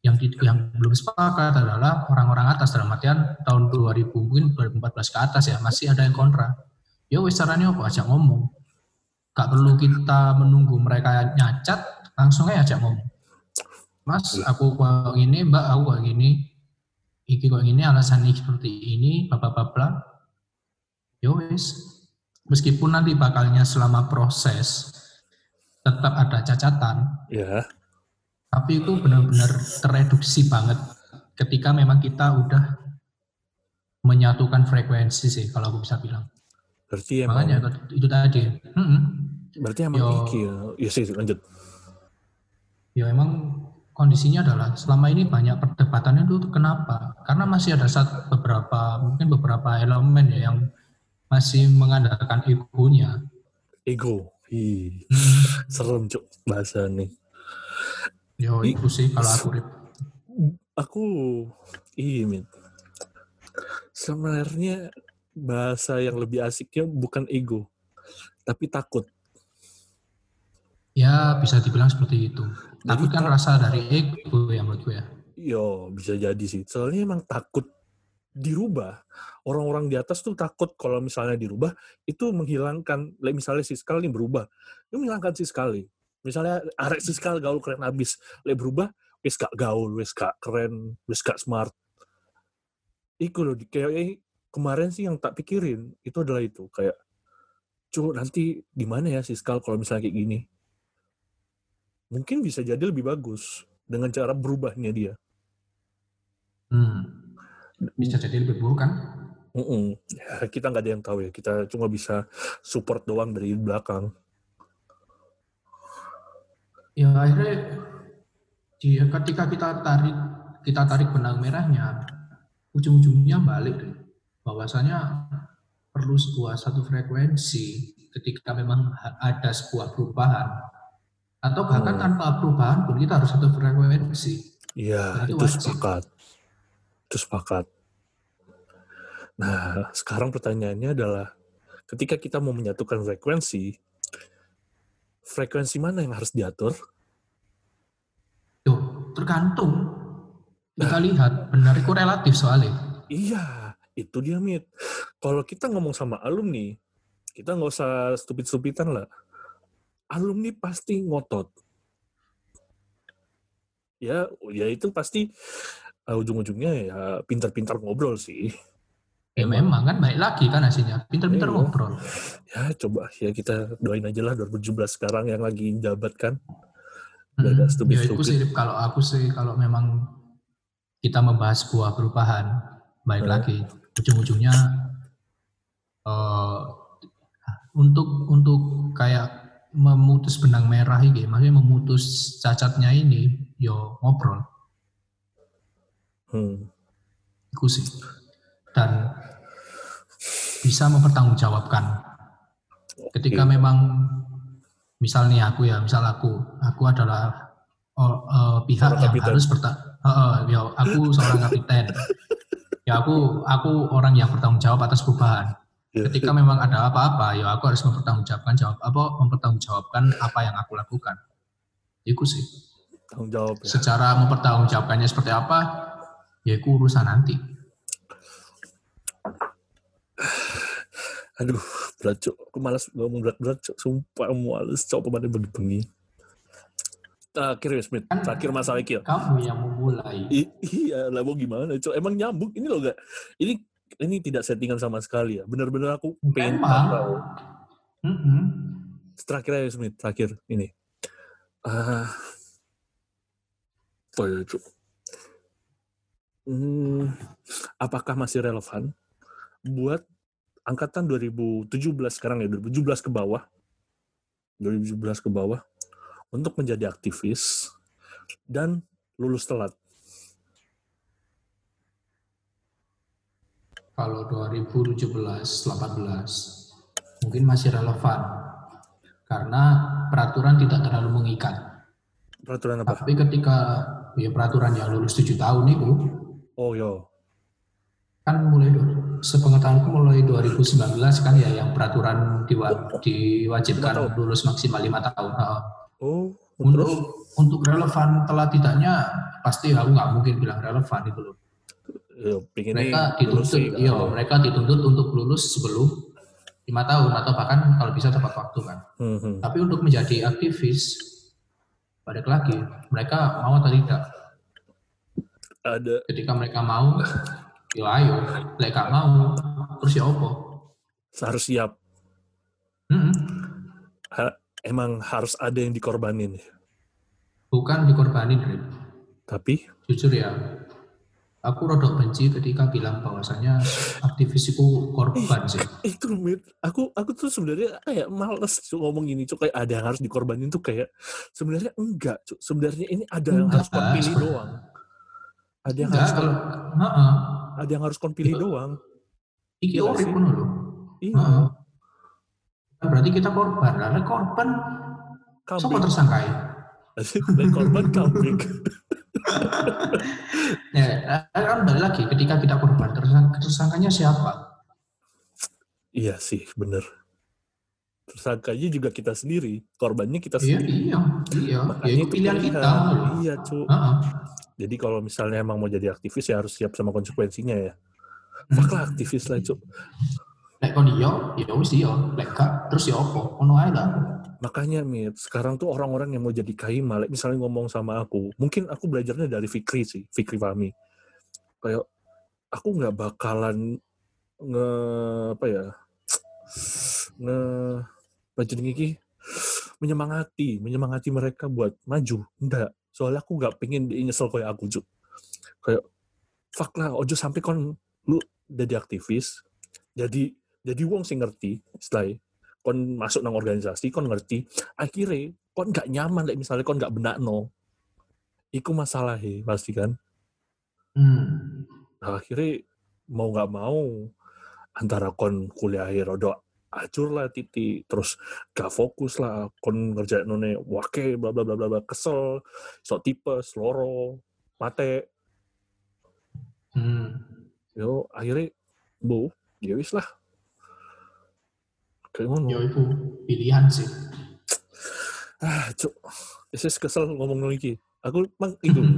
Yang yang belum sepakat adalah orang-orang atas dalam artian tahun 2000 mungkin 2014 ke atas ya masih ada yang kontra. Ya wis caranya apa ajak ngomong. Gak perlu kita menunggu mereka nyacat, langsung aja ajak ngomong. Mas, aku kok gini, Mbak, aku kok gini. Iki kok gini, alasan ini seperti ini, bla bla bla bla. Ya wis. Meskipun nanti bakalnya selama proses tetap ada cacatan, Ya, tapi itu benar-benar tereduksi banget ketika memang kita udah menyatukan frekuensi sih kalau aku bisa bilang. berarti emang Makanya itu, itu tadi. Mm-mm. berarti emang Yo. iki ya. Sih, lanjut. Ya emang kondisinya adalah selama ini banyak perdebatannya itu kenapa? Karena masih ada satu beberapa mungkin beberapa elemen ya yang masih mengandalkan egonya. Ego. Ih, Hmm, serem cuk bahasa nih. yo itu sih kalau aku Rip. Aku iya, Mit. Sebenarnya bahasa yang lebih asiknya bukan ego, tapi takut. Ya bisa dibilang seperti itu. Takut kan rasa dari ego ya menurutku ya. Yo, bisa jadi sih. Soalnya emang takut dirubah. Orang-orang di atas tuh takut kalau misalnya dirubah, itu menghilangkan, misalnya si sekali nih berubah, itu menghilangkan si sekali. Misalnya arek si sekali gaul keren abis, like berubah, wis gak gaul, wis gak keren, wis gak smart. Iku loh, kayak eh, kemarin sih yang tak pikirin, itu adalah itu. Kayak, cu nanti gimana ya si Skal kalau misalnya kayak gini? Mungkin bisa jadi lebih bagus dengan cara berubahnya dia. Hmm. Bisa jadi lebih buruk kan? Mm-mm. Ya, kita nggak ada yang tahu ya. Kita cuma bisa support doang dari belakang. Ya akhirnya di- ketika kita tarik kita tarik benang merahnya, ujung-ujungnya balik deh. Bahwasanya perlu sebuah satu frekuensi ketika memang ada sebuah perubahan atau bahkan Hmm. tanpa perubahan pun kita harus satu frekuensi. Iya, Dan itu itu sepakat. Itu sepakat. Nah, sekarang pertanyaannya adalah, ketika kita mau menyatukan frekuensi, frekuensi mana yang harus diatur? Yo, tergantung. Kita lihat benar itu relatif soalnya. Iya, itu dia, Mit. Kalau kita ngomong sama alumni, kita nggak usah stupid-stupidan lah. Alumni pasti ngotot. Ya, ya itu pasti uh, ujung-ujungnya ya pintar-pintar ngobrol sih. Ya memang kan baik lagi kan hasilnya. Pinter-pinter Iya. ngobrol. Ya coba ya kita doain aja lah 2017 sekarang yang lagi jabat kan. Ada Hmm, stupid- ya stupid. sih kalau aku sih kalau memang kita membahas sebuah perubahan baik Hmm. lagi ujung-ujungnya eh, untuk untuk kayak memutus benang merah ini maksudnya memutus cacatnya ini yo ngobrol Hmm. itu sih dan bisa mempertanggungjawabkan ketika Oke. memang misal nih aku ya misal aku aku adalah oh, eh, pihak Seorang yang kapiten. harus berta eh, eh, ya aku seorang kapiten ya aku aku orang yang bertanggung jawab atas perubahan Ya. ketika memang ada apa-apa ya aku harus mempertanggungjawabkan jawab apa mempertanggungjawabkan apa yang aku lakukan itu sih Tanggung jawab ya. secara mempertanggungjawabkannya seperti apa ya itu urusan nanti Aduh, berat cok. Aku malas ngomong berat-berat cok. Sumpah malas cok pemain bengi-bengi. Terakhir ya Smith, Kan- terakhir masalah iki ya. kamu yang memulai I- iya lah mau gimana cok. Emang nyambung ini loh gak. Ini ini tidak settingan sama sekali ya. Benar-benar aku pengen tahu. Mm-mm. Terakhir aja Smith, terakhir ini. Ah, oh ya, Cuk. Hmm, apakah masih relevan buat angkatan 2017 sekarang ya 2017 ke bawah 2017 ke bawah untuk menjadi aktivis dan lulus telat Kalau 2017, 18 mungkin masih relevan karena peraturan tidak terlalu mengikat. peraturan apa? Tapi ketika ya peraturan yang lulus 7 tahun itu Oh yo, kan mulai sepengetahuanku mulai 2019 kan ya yang peraturan diwa- diwajibkan lulus maksimal lima tahun. Oh untuk terus untuk relevan telah tidaknya pasti aku nggak mungkin bilang relevan itu loh. Mereka dituntut, sih, kan. iya, mereka dituntut untuk lulus sebelum lima tahun atau bahkan kalau bisa tepat waktu kan. Hmm, hmm. Tapi untuk menjadi aktivis, balik lagi, mereka mau atau tidak. Ada Ketika mereka mau, ya ayo. Gak mau, terus ya apa? harus siap Mm-mm. emang harus ada yang dikorbanin Bukan dikorbanin, Rip. tapi Jujur ya, aku rodok benci ketika bilang bahwasanya aktivis itu korban sih. itu Mit. aku aku tuh sebenarnya kayak males Cuk, ngomong gini Cuk. kayak ada yang harus dikorbanin tuh kayak sebenarnya enggak Cuk. sebenarnya ini ada yang harus Enggak, pilih sebenarnya. doang ada yang Enggak, harus kalau heeh, ada yang harus kon pilih Iya. doang iki urip sih. ngono lho. iya. Kan Berarti kita korban. Lah lek korban kambing tersangkai? dan korban kambing Ya, kan balik lagi ketika kita korban tersang- tersangkanya siapa? iya sih bener tersangkanya juga kita sendiri korbannya kita Iya, sendiri iya, iya. Ya Makanya itu pilihan kita. iya cu Heeh. Jadi kalau misalnya emang mau jadi aktivis ya harus siap sama konsekuensinya ya fuck lah aktivis lah cu Lek kon iya, ya wis iya. Lek terus ya apa? Ono ae lah. Makanya Mit, sekarang tuh orang-orang yang mau jadi kaima, like misalnya ngomong sama aku, mungkin aku belajarnya dari Fikri sih, Fikri Fahmi. Kayak aku nggak bakalan nge apa ya nge baca iki menyemangati, menyemangati mereka buat maju. Enggak, soalnya aku nggak pengen dia nyesel kayak aku, Cuk. Kayak fuck lah, ojo sampai kon lu jadi aktivis, jadi jadi wong sing ngerti setelah kon masuk nang organisasi kon ngerti akhirnya kon nggak nyaman like misalnya kon nggak benak no iku masalahnya pasti kan Hmm. nah, akhirnya mau nggak mau antara kon kuliah rodo acur lah titi terus gak fokus lah kon ngerjain none wake bla bla bla bla bla kesel sok tipes loro mate Hmm. yo akhirnya bu ya wis lah. Kayak ngono. Ya itu pilihan sih. ah cuk. Isis kesel ngomong lagi aku mang itu.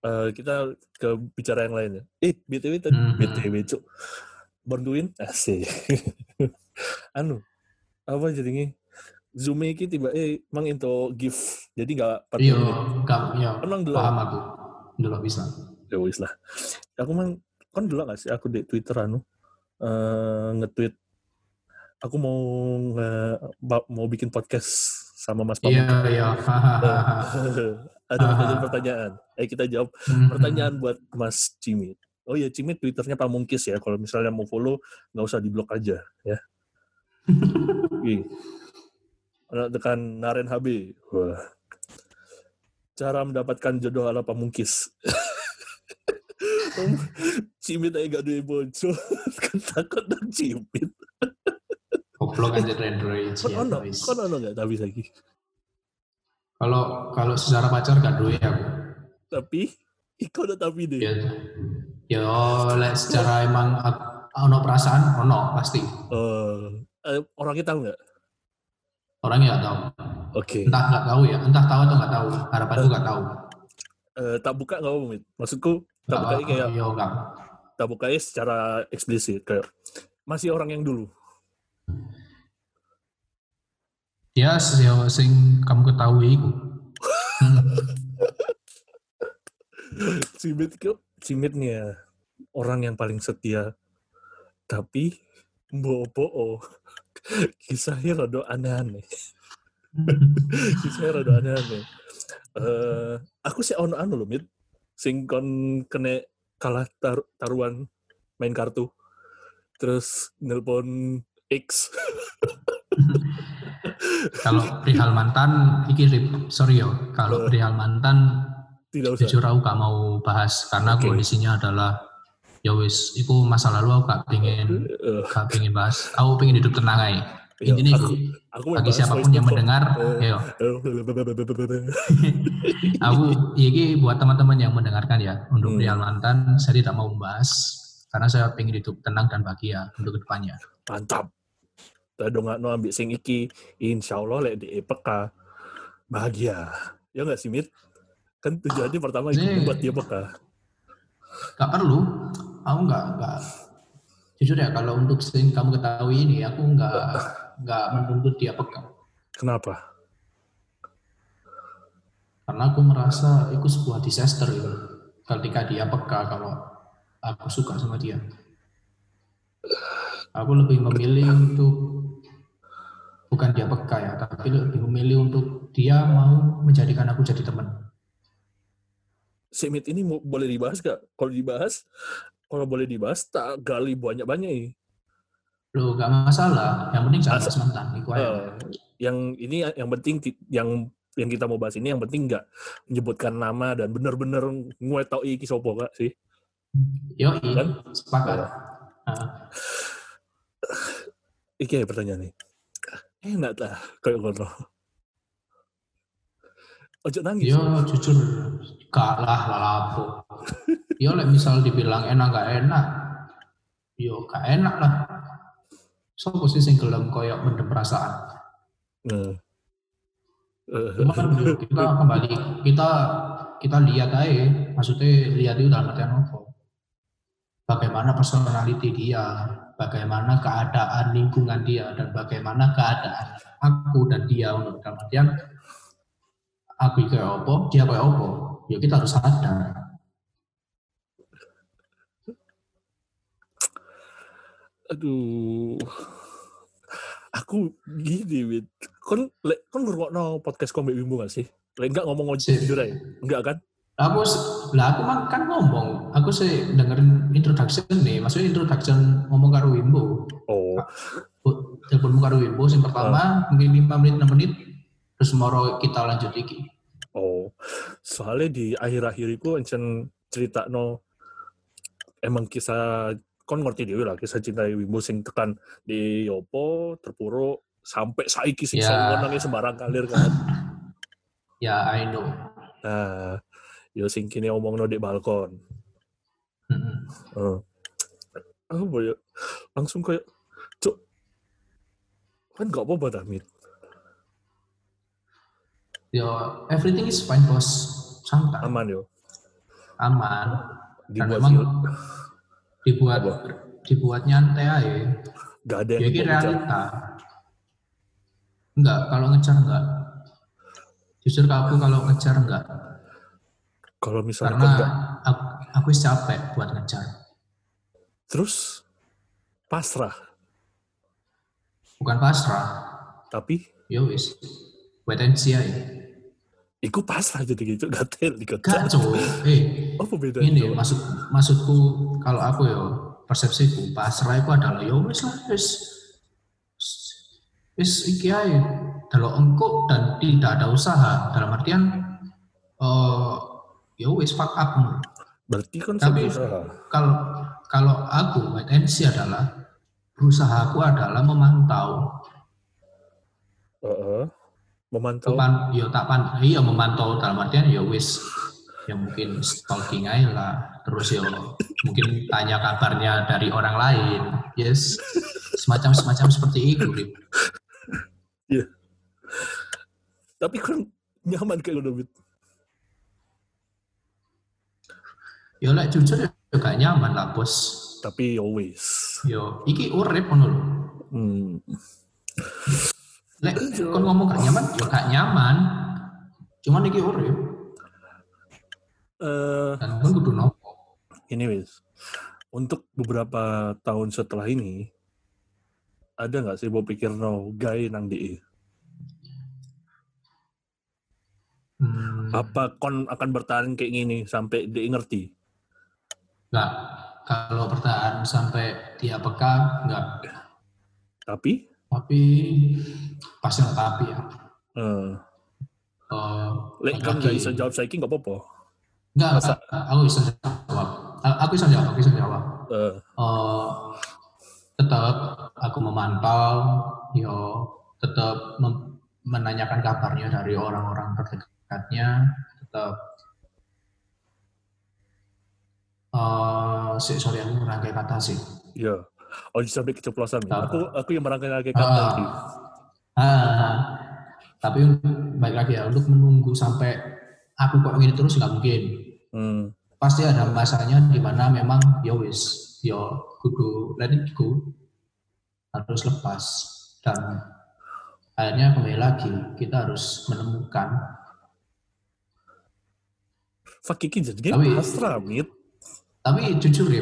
Eh, kita ke bicara yang lain ya. Eh btw tadi. Mhm. btw cuk bantuin asik anu apa jadinya zoom iki tiba eh mang into gift jadi nggak 40 Iya, gak, iya. Emang dulu Paham aku. Dulu bisa. ya wis lah aku mang kan dulu gak sih aku di twitter anu eh nge-tweet aku mau nge, mau bikin podcast sama Mas Iya, Pamungkas. iya. Ada pertanyaan-pertanyaan. Eh kita jawab Hmm. pertanyaan buat Mas Cimit. Oh ya Cimit Twitternya Pamungkis ya. Kalau misalnya mau follow nggak usah diblok aja ya. Tekan Naren HB. Wah. Cara mendapatkan jodoh ala Pamungkis. Cimit aja gak duwe bojo. kan takut dong Cimit. Goblok aja Android. Kon ya, ono, kon ono gak tapi lagi. Kalau kalau secara pacar gak duwe aku. Tapi, iko udah tapi deh. Ya, ya lek secara emang ono perasaan, ono pasti. Eh, eh, orangnya tahu nggak? Orangnya nggak tahu. Oke. Entah nggak tahu ya, entah tahu atau nggak tahu. Harapanku nggak tahu. Eh, tak buka nggak apa? Maksudku tak buka kayak iya nggak. tak buka secara eksplisit kayak masih orang yang dulu. Ya, sing, sing kamu ketahui itu. Cimit kok Cimit nih ya. orang yang paling setia. Tapi bopo kisahnya rada aneh-aneh. kisahnya rada aneh-aneh. Eh, aku sih ono anu lho, Mit. Sing kon kene kalah tar- taruhan main kartu. Terus nelpon X. kalau perihal mantan, iki Rip, sorry yo. Kalau perihal mantan, Tidak usah. jujur aku gak mau bahas karena Oke. kondisinya adalah ya wis, itu masa lalu aku gak pengen Eh, gak pengen bahas. Aku pengen hidup tenang aja. iya, Intinya aku, aku bagi siapa pun yang mendengar, Eh, ayo. Aku ini buat teman-teman yang mendengarkan ya, untuk Hmm. perihal mantan saya tidak mau membahas karena saya pengen hidup tenang dan bahagia untuk ke depannya. Mantap. Kita dong no ambil sing iki, insya Allah lek di peka bahagia. Ya nggak sih Mit? Kan tujuannya pertama itu Nih. membuat dia peka. Gak perlu, aku nggak nggak jujur ya kalau untuk sing kamu ketahui ini aku nggak nggak menuntut dia peka Kenapa? karena aku merasa itu sebuah disaster itu ketika dia peka kalau aku suka sama dia. Aku lebih memilih untuk bukan dia peka ya, tapi lebih memilih untuk dia mau menjadikan aku jadi teman. Si Mit ini mau, boleh dibahas gak? Kalau dibahas, kalau boleh dibahas, tak gali banyak-banyak ini. Loh, gak masalah. Yang penting jangan aja. Eh, yang ini yang penting ti- yang yang kita mau bahas ini yang penting nggak menyebutkan nama dan benar-benar ngwetoi iki sopo gak sih? Yo, Kan? sepakat. Nah, Iki ya pertanyaan nih. Enak lah kayak ngono. Ojo nangis. yo jujur gak lah lalapo. Yo lek misal dibilang enak gak enak, yo gak enak lah. Sopo sih sing gelem koyok mendem perasaan. Cuman yo, kita kembali kita kita lihat aja, maksudnya lihat itu dalam artian apa? Bagaimana personality dia, bagaimana keadaan lingkungan dia, dan bagaimana keadaan aku dan dia untuk dalam artian aku kayak apa, dia kayak apa. Ya kita harus sadar. aduh. Aku gini, Wit. Kon lek kon ngrungokno podcast Kombe Bimbo gak sih? Lek enggak ngomong ngomong jujur aja. Enggak kan? Aku lah aku mah kan ngomong, aku sih dengerin introduction nih, maksudnya introduction ngomong karo Wimbo. Oh, Telepon karo Wimbo yang pertama mungkin 5 menit 6 menit terus moro kita lanjut iki. oh. Soalnya di akhir-akhir itu encen cerita no emang kisah kon ngerti dewe lah kisah cinta Wimbo sing tekan di Yopo terpuruk sampai saiki sing Ya. yeah. nangis sembarang kalir kan. Ya I know. Nah, yo sing kini omong no di balkon. Mm-mm. Oh. Apa ya? Langsung kayak, cuk, kan gak apa-apa Damit. Ya everything is fine bos, santai, Aman yo. aman. Dan Dibuat memang dibuat Apa? dibuat nyantai aja. gak ada Ya yang mau bicara. realita. Enggak, kalau ngejar enggak. Ke aku kalau ngejar enggak. Kalau misalnya Karena enggak, aku, aku capek buat ngejar. terus pasrah. Bukan pasrah, Tapi, ya wis. Wait and see aja. Iku pasrah jadi gitu, gatel dikejar. Gak coy. Eh, Apa bedanya? ini maksud maksudku kalau aku ya persepsiku pasrah itu adalah ya wis lah wis wis iki ae kalau engkau dan tidak ada usaha dalam artian eh ya wis fuck up Berarti kan Tapi- kalau kalau aku wait and see adalah berusaha aku adalah memantau Heeh. Memantau. Meman, ya tak pan, iya memantau dalam artian ya wis ya mungkin stalking aja lah terus ya mungkin tanya kabarnya dari orang lain yes semacam semacam seperti itu Rip. Tapi kan nyaman kayak udah ya lah jujur ya gak nyaman lah bos Tapi wis. yo iki urip ngono lho Hmm. Lek kon ngomong gak nyaman ya gak nyaman cuman iki urip Eh, kon kudu nopo ini wis. untuk beberapa tahun setelah ini ada nggak sih mau pikir no guy nang DE? Hmm, Apa kon akan bertahan kayak gini sampai DE ngerti? Enggak. Kalau bertahan sampai dia peka, enggak. Tapi Tapi pasti ada tapi ya. eh Eh, lek kan nggak bisa jawab saya nggak apa-apa. Enggak, Masa- aku bisa jawab. Aku bisa jawab, aku bisa jawab. Eh, Eh, tetap aku memantau, yo tetap mem- menanyakan kabarnya dari orang-orang terdekatnya, tetap eh sih, sorry aku merangkai kata sih. iya. Oh sampai keceplosan. Ah. Aku aku yang merangkai kata Ah. lagi. Ah, tapi baik lagi ya untuk menunggu sampai aku kok gini terus nggak mungkin. Hmm. Pasti ada masanya di mana memang ya wis, yo kudu let it go harus lepas dan akhirnya kembali lagi kita harus menemukan Fuck iki jadi Tapi- pasrah, mit. tapi jujur ya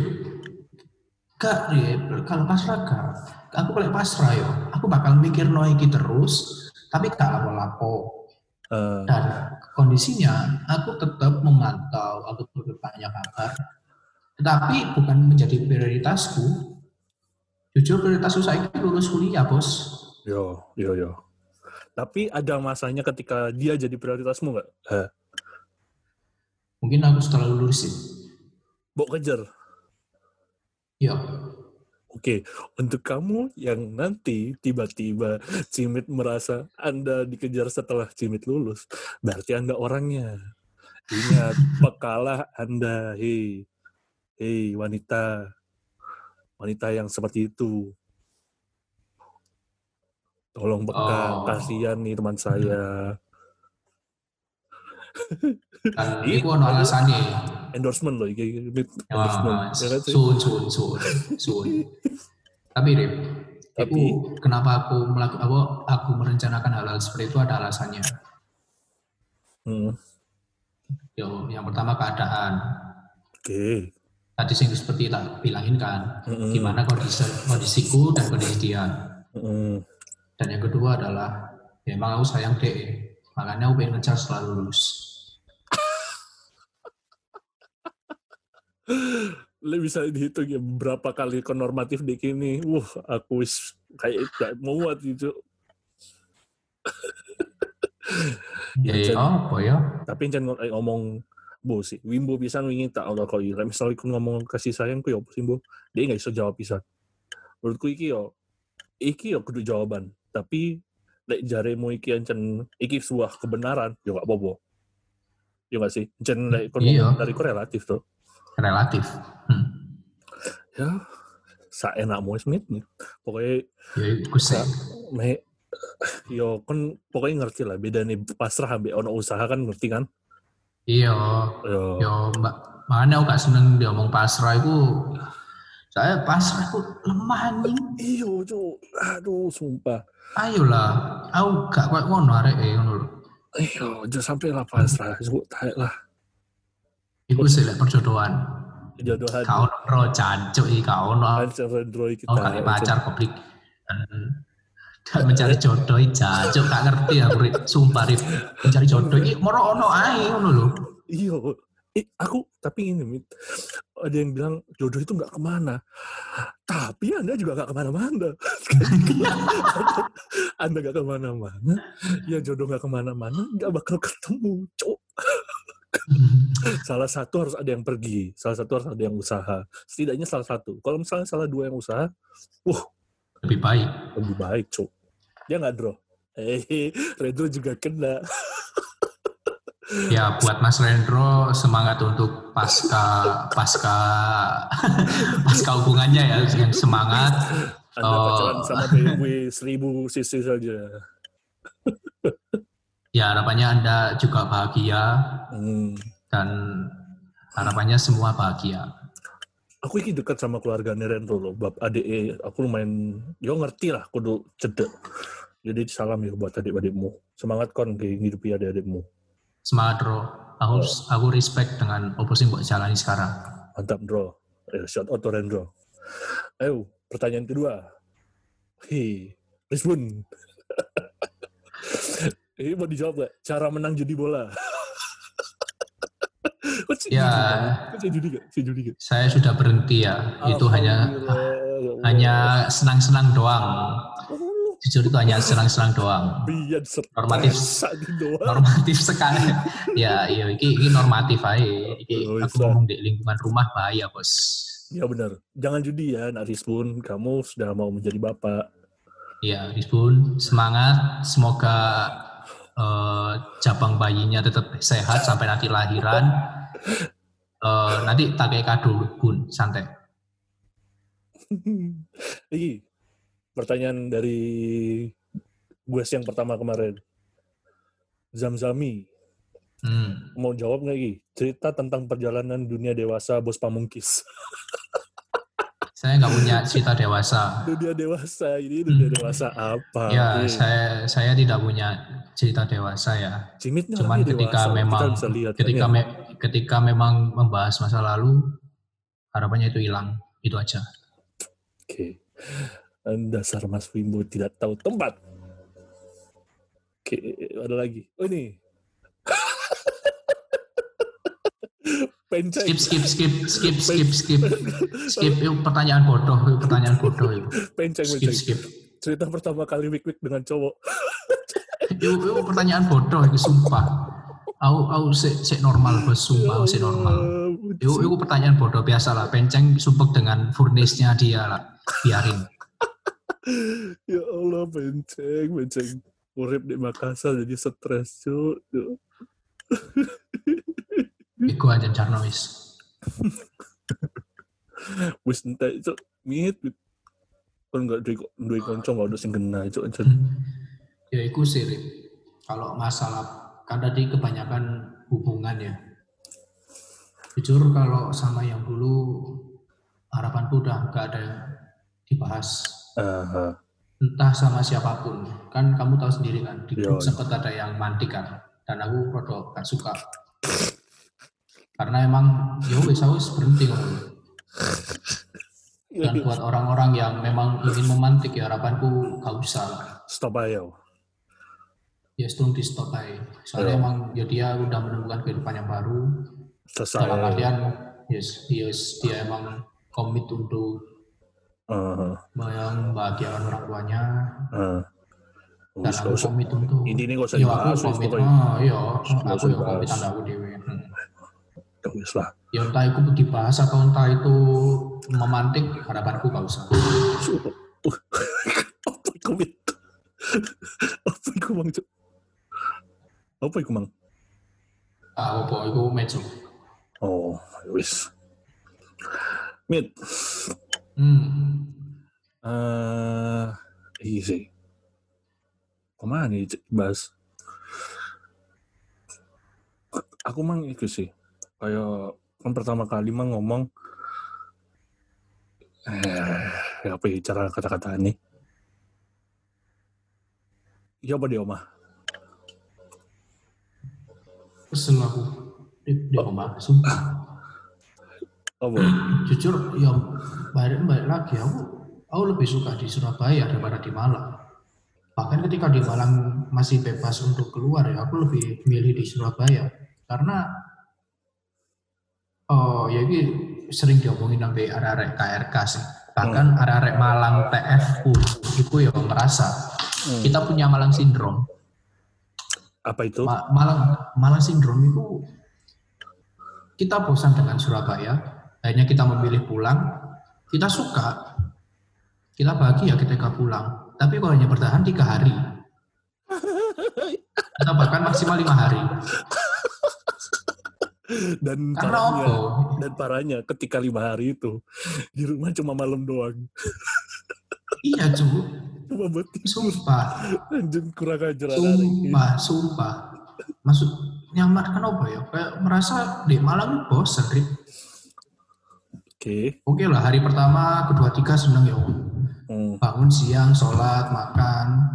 gak Rip, kalau pasrah gak aku kalau pasrah yo aku bakal mikir no iki terus tapi gak lapo-lapo Eh, dan kondisinya aku tetap memantau, aku tetap banyak kabar, tetapi bukan menjadi prioritasku. Jujur prioritasku saya lulus kuliah bos. yo, yo, yo. Tapi ada masanya ketika dia jadi prioritasmu nggak? Eh, Mungkin aku setelah lulus sih. Bok kejar. Ya, Oke, untuk kamu yang nanti tiba-tiba Cimit merasa Anda dikejar setelah Cimit lulus, berarti Anda orangnya. Ingat, pekalah Anda, hei, hei wanita, wanita yang seperti itu. Tolong peka, Oh. kasihan nih teman saya. dan Ih, itu ada alasannya. Endorsement loh, ini Ya, endorsement. Ya kan sih? sun, sun, sun, sun. Tapi Rip, Tapi- itu kenapa aku melakukan apa aku merencanakan hal-hal seperti itu ada alasannya. Hmm, Yo, yang pertama keadaan. Oke. Tadi sing seperti tak bilangin kan, Mm-mm. gimana kondisi kondisiku dan kondisi dia. Mm-mm. Dan yang kedua adalah ya emang aku sayang DE, makanya aku pengen ngejar setelah lulus. Bisa dihitung ya berapa kali konormatif di kini. Wah, aku wis kayak gak muat gitu. Ya, ya apa ya? Tapi jangan eh, ngomong bu sih. Wimbo pisan wingi tak Allah kau iya. Misalnya aku ngomong kasih sayang ku ya apa sih? Dia nggak bisa jawab pisan. Menurutku iki yo, iki yo kudu jawaban. Tapi lek jaremu iki ancen iki sebuah kebenaran, yo gak apa-apa. Yo gak sih? Jen lek kon Iya. ngomong dari ku relatif tuh. Relatif. Hmm. Ya, saenakmu Smith. Pokoknya Ya sih. me yo kon pokoknya ngerti lah beda nih pasrah ambek ono usaha kan ngerti kan Iya. yo Yo mbak, makanya aku gak seneng dia ngomong pasrah itu. Saya pasrah itu lemah anjing. iyo cuk aduh sumpah Ayolah, aku gak kuat ngono arek ngono iyo jangan sampai lah pasrah cuk taek lah Iku sih perjodohan. jodohan Kau ro cancuk iki kau kita Oh kali pacar publik. Dan dan mencari jodoh jancuk gak ngerti aku Rip. Sumpah Rip. Mencari jodoh iki moro ono ae ngono lho. iyo eh, aku tapi ini Mit, ada yang bilang jodoh itu nggak ke mana tapi anda juga nggak ke mana-mana anda nggak ke mana-mana ya jodoh nggak ke mana-mana nggak bakal ketemu cuk salah satu harus ada yang pergi, salah satu harus ada yang usaha. Setidaknya salah satu. Kalau misalnya salah dua yang usaha, Lebih baik. lebih baik, cuk. Dia nggak draw. Eh, Redro juga kena. Ya buat Mas Rendro semangat untuk pasca pasca pasca hubungannya ya yang semangat. Anda Oh. pacaran sama BMW seribu cc saja. Ya harapannya Anda juga bahagia Hmm. dan harapannya semua bahagia. Aku ini dekat sama keluarga Rendro loh, bab ADE. Aku lumayan, yo ngerti lah, kudu cedek. Jadi salam ya buat adik-adikmu. Semangat kon ke hidupi adik-adikmu. Semangat Ro. Aku aku respect dengan opo sing mbok jalani sekarang. Mantap, bro. Eh, shout out to Rendro. Ayo, pertanyaan kedua. Hei, Rizbun. Ini mau dijawab gak? Cara menang judi bola. Ya. judi gak? Judi gak? Saya sudah berhenti ya. Itu hanya ya hanya senang-senang doang. Oh, Jujur itu hanya senang-senang doang. Normatif. doang. Normatif sekali. ya, iya, ini, ini normatif aja. Ini Oh, aku ngomong di lingkungan rumah bahaya, bos. Ya benar. Jangan judi ya, Nak Rizbun. Kamu sudah mau menjadi bapak. Ya, Rizbun, semangat. Semoga cabang bayinya tetap sehat sampai nanti lahiran. Eh, nanti kayak kado, Bun, santai. Ini pertanyaan dari gue yang pertama kemarin. Zamzami, Hmm. mau jawab nggak Gi? Cerita tentang perjalanan dunia dewasa bos pamungkis. Saya nggak punya cerita dewasa. dunia dewasa, ini dunia dewasa apa? Hmm. Ya, Oke. saya saya tidak punya cerita dewasa ya. Cimit nih Cuman ketika dewasa, memang lihat ketika kan, ya. me- ketika memang membahas masa lalu harapannya itu hilang. Itu aja. Oke. Dasar Mas Wimbo tidak tahu tempat. Oke, ada lagi. Oh ini. Penceng. Skip skip skip skip skip skip skip itu pertanyaan bodoh, itu pertanyaan bodoh itu. Penceng, Skip penceng. skip. Cerita pertama kali wik-wik dengan cowok. Itu, itu pertanyaan bodoh itu sumpah. Aku aku sik sik normal bos sumpah aku sik normal. Itu, itu pertanyaan bodoh biasa lah. Penceng sumpek dengan furnisnya dia lah. Biarin. Ya Allah, penceng, penceng. Urip di Makassar jadi stres, cuy. Iku aja Jarnois. Wis entek, cuk. Mit, mit. Kan nggak duwe duwe konco nggak ada sing kena, cuk. Cuk. Ya itu sih. Kalau masalah, kan tadi kebanyakan hubungan ya. Jujur kalau sama yang dulu, harapanku udah gak ada dibahas. Aha. Entah sama siapa pun. Kan kamu tahu sendiri kan, di grup Yo. sempat ada yang mantik kan. Dan aku rodok gak suka. Karena emang, ya aku wis berhenti. Dan buat orang-orang yang memang ingin memantik ya harapanku gak usah. Stop ayo. ya setrum di stop aja. Soalnya Iya. emang ya dia udah menemukan kehidupan yang baru. Selesai. Dalam artian yes, yes, dia emang komit untuk Aha. membahagiakan orang tuanya aha. dan aku komit untuk Ini nih gak usah ya dibahas, aku wis, komit ah iya aku yang komit tanda aku dewe Hmm. Ya wis lah. ya entah itu dibahas atau entah itu memantik harapanku gak usah uh, Apa iku mit? Apa iku mang? Apa iku mang? ah apa itu mejo Oh, ya wis. Mit, hmm. eh iya sih. Ke mana nih bahas? Aku mang itu sih. Kayak kan pertama kali mang ngomong eh apa ya cara kata-kata ini? Ya apa dia omah? kesel aku. Di, di rumah sumpah. Apa? jujur ya balik balik lagi. Aku aku lebih suka di Surabaya daripada di Malang. Bahkan ketika di Malang masih bebas untuk keluar ya aku lebih milih di Surabaya. Karena oh ya ini sering diomongin sampai arek-arek KRK sih bahkan arek-arek Malang TFU itu ya merasa Hmm. kita punya Malang Syndrome Apa itu? Ma- Malang Malang Syndrome itu kita bosan dengan Surabaya, akhirnya kita memilih pulang. Kita suka, kita bahagia ketika pulang. Tapi kalau hanya bertahan tiga hari, atau bahkan maksimal lima hari. Dan Karena parahnya, apa? dan parahnya ketika lima hari itu di rumah cuma malam doang. Iya cu, Cuma buat tidur. sumpah, Anjing kurang ajar sumpah, sumpah. Maksud nyaman kan apa ya? Kayak merasa di Malang bosan, Rip. Oke. Oke lah, hari pertama, kedua, tiga seneng ya. Hmm. bangun siang sholat makan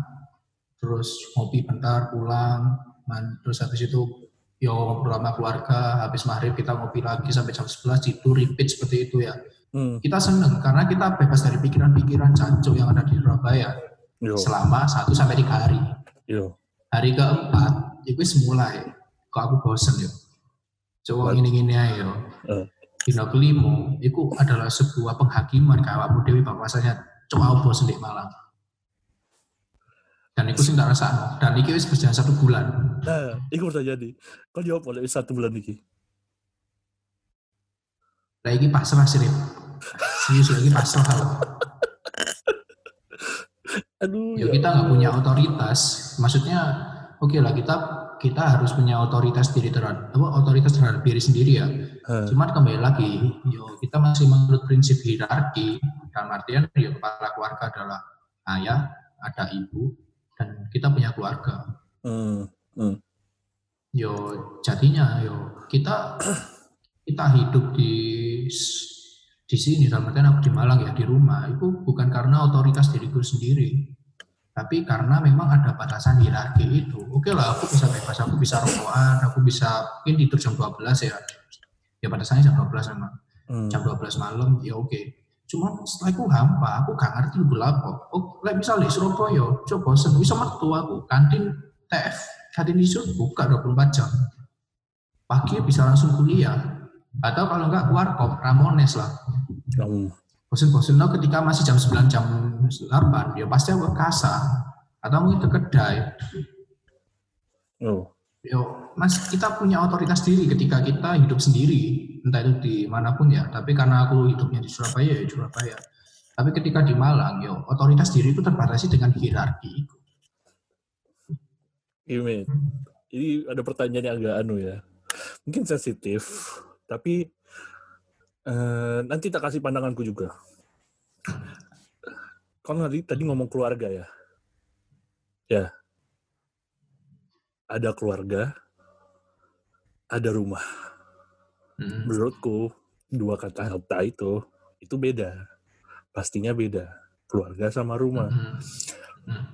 terus ngopi bentar pulang man, terus habis itu yo ngobrol sama keluarga habis maghrib kita ngopi lagi sampai jam 11 tidur repeat seperti itu ya Hmm. Kita seneng karena kita bebas dari pikiran-pikiran jancuk yang ada di Surabaya Yo, selama 1 sampai 3 hari. yo. Hari keempat, itu mulai. Kok aku bosen yo. Coba What? ini-ini aja yo. Eh. Dino kelima, itu adalah sebuah penghakiman ke awakmu dewi bahwasanya coba aku bosen di Malang. Dan itu sih tak rasa. Dan itu wis berjalan satu bulan. Nah, itu terjadi. Kau jawab oleh satu bulan ini. Lagi pasrah sih. Serius lagi pasrah aku. Aduh, Ya ya. kita nggak punya otoritas. Maksudnya, oke lah kita kita harus punya otoritas diri terhadap apa otoritas terhadap diri sendiri ya. Hah. Cuman kembali lagi, yo kita masih menurut prinsip hierarki. Dalam artian, yo kepala keluarga adalah ayah, ada ibu, dan kita punya keluarga. Hmm. Yo jadinya yo kita kita hidup di di sini dalam artian aku di Malang ya di rumah itu bukan karena otoritas diriku sendiri tapi karena memang ada batasan hierarki itu oke lah aku bisa bebas aku bisa rokokan aku bisa mungkin tidur jam 12 ya ya batasannya jam 12 memang Hmm. jam 12 malam ya oke cuman setelah itu hampa aku gak ngerti apa oh like misalnya Surabaya coba bosen. Bisa metu aku kantin TF kantin isu buka 24 jam. Pagi bisa langsung kuliah. Atau kalau enggak keluar kop Ramones lah. Hmm. bosen-bosen lo ketika masih jam 9 jam 8 ya pasti aku ke kasa atau mungkin ke kedai. Oh. yo mas kita punya otoritas diri ketika kita hidup sendiri entah itu di mana pun ya tapi karena aku hidupnya di Surabaya ya di Surabaya tapi ketika di Malang yo otoritas diri itu terbatasi dengan hierarki Ini, ini ada pertanyaan yang agak anu ya. Mungkin sensitif, tapi eh, nanti tak kasih pandanganku juga. Kau tadi tadi ngomong keluarga ya. Ya. Ada keluarga, ada rumah. Hmm. Menurutku dua kata kata itu itu beda. Pastinya beda. Keluarga sama rumah. Hmm. Hmm.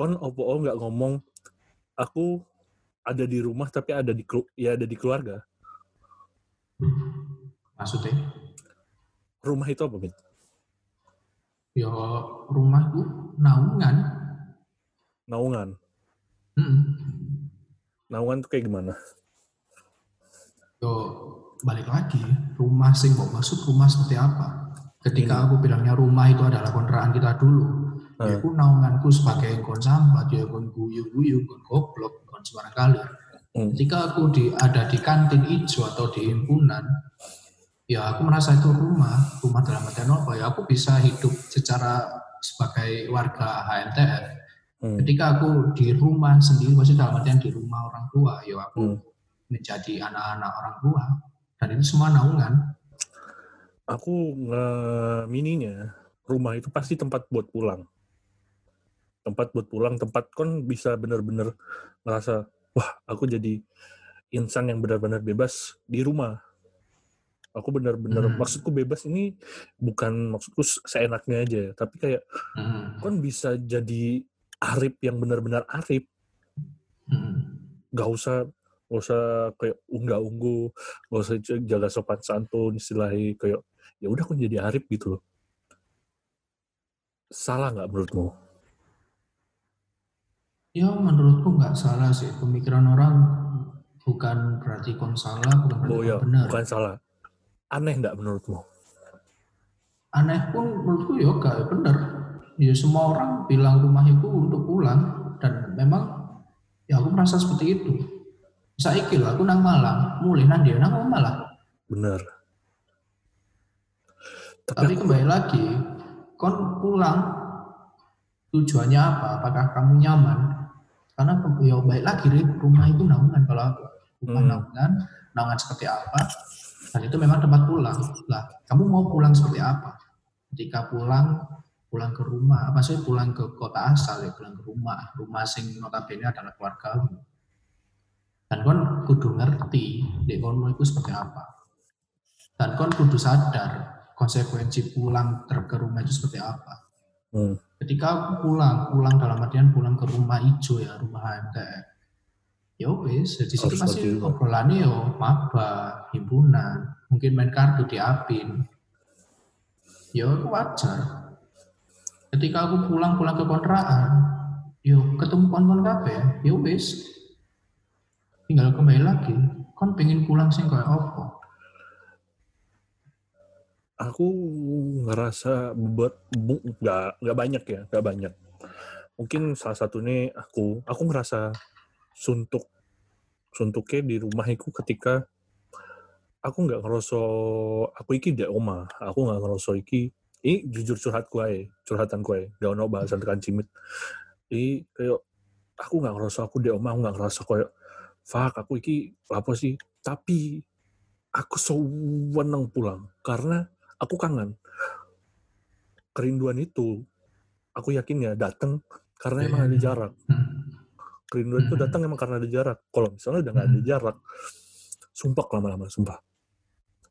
kon opo nggak ngomong aku ada di rumah tapi ada di ya ada di keluarga maksudnya rumah itu apa Mit? yo rumahku naungan naungan Hmm. naungan tuh kayak gimana yo balik lagi rumah sing mbok maksud rumah seperti apa ketika aku bilangnya rumah itu adalah kontrakan kita dulu ya Hmm. aku naunganku sebagai kon sambat ya kon guyu-guyu kon goblok kon sembarang kali Hmm. ketika aku di ada di kantin hijau atau di himpunan ya aku merasa itu rumah rumah dalam artian apa ya aku bisa hidup secara sebagai warga HMTF Hmm. ketika aku di rumah sendiri maksudnya dalam artian di rumah orang tua ya aku Hmm. Menjadi anak-anak orang tua dan itu semua naungan aku mininya rumah itu pasti tempat buat pulang tempat buat pulang tempat kon bisa bener-bener ngerasa wah aku jadi insan yang benar-benar bebas di rumah aku benar-benar Hmm. maksudku bebas ini bukan maksudku seenaknya aja ya, tapi kayak Hmm. kon bisa jadi arif yang benar-benar arif Hmm. gak usah gak usah kayak unggah unggu gak usah jaga sopan santun istilahnya kayak ya udah kon jadi arif gitu loh salah nggak menurutmu Ya menurutku nggak salah sih pemikiran orang bukan berarti kon salah bukan berarti oh kon ya benar. bukan salah aneh nggak menurutmu Aneh pun menurutku ya gak benar. Ya semua orang bilang rumah itu untuk pulang dan memang ya aku merasa seperti itu. Saiki lah aku nang Malang, mulai nang dia nang Malang. bener tapi, Tapi kembali lagi, kon pulang tujuannya apa? Apakah kamu nyaman? Karena ya baik lagi rumah itu naungan kalau aku. Rumah Hmm. naungan, naungan seperti apa? Dan itu memang tempat pulang. Lah, kamu mau pulang seperti apa? Ketika pulang, pulang ke rumah, apa sih pulang ke kota asal ya, pulang ke rumah. Rumah sing notabene adalah keluarga. Dan kon kudu ngerti, dek kon itu seperti apa. Dan kon kudu sadar konsekuensi pulang ter ke rumah itu seperti apa. Hmm. Ketika aku pulang, pulang dalam artian pulang ke rumah hijau ya, rumah HMTF. Ya wis, di situ pasti obrolannya yo maba, himpunan, mungkin main kartu di Apin. ya aku wajar. Ketika aku pulang-pulang ke kontrakan, yo ketemu kon-kon kabeh, ya wis. Tinggal kembali lagi. Kon pengen pulang sing kayak apa? Aku ngerasa bu- nggak nggak banyak ya, nggak banyak. Mungkin salah satunya aku, aku ngerasa suntuk suntuknya di rumahku ketika aku nggak ngerasa aku iki di oma, aku nggak ngerasa iki ini jujur curhat gue, curhatan gue, gak ono bahasan tekan cimit. Ini kayak aku nggak ngerasa aku di oma, aku nggak ngerasa kayak fuck aku iki apa sih? Tapi aku sewenang pulang karena aku kangen. Kerinduan itu aku yakin ya datang karena emang ada jarak. Hmm. Kerinduan itu Hmm. datang emang karena ada jarak. Kalau misalnya udah nggak ada Hmm. jarak, sumpah lama-lama, sumpah.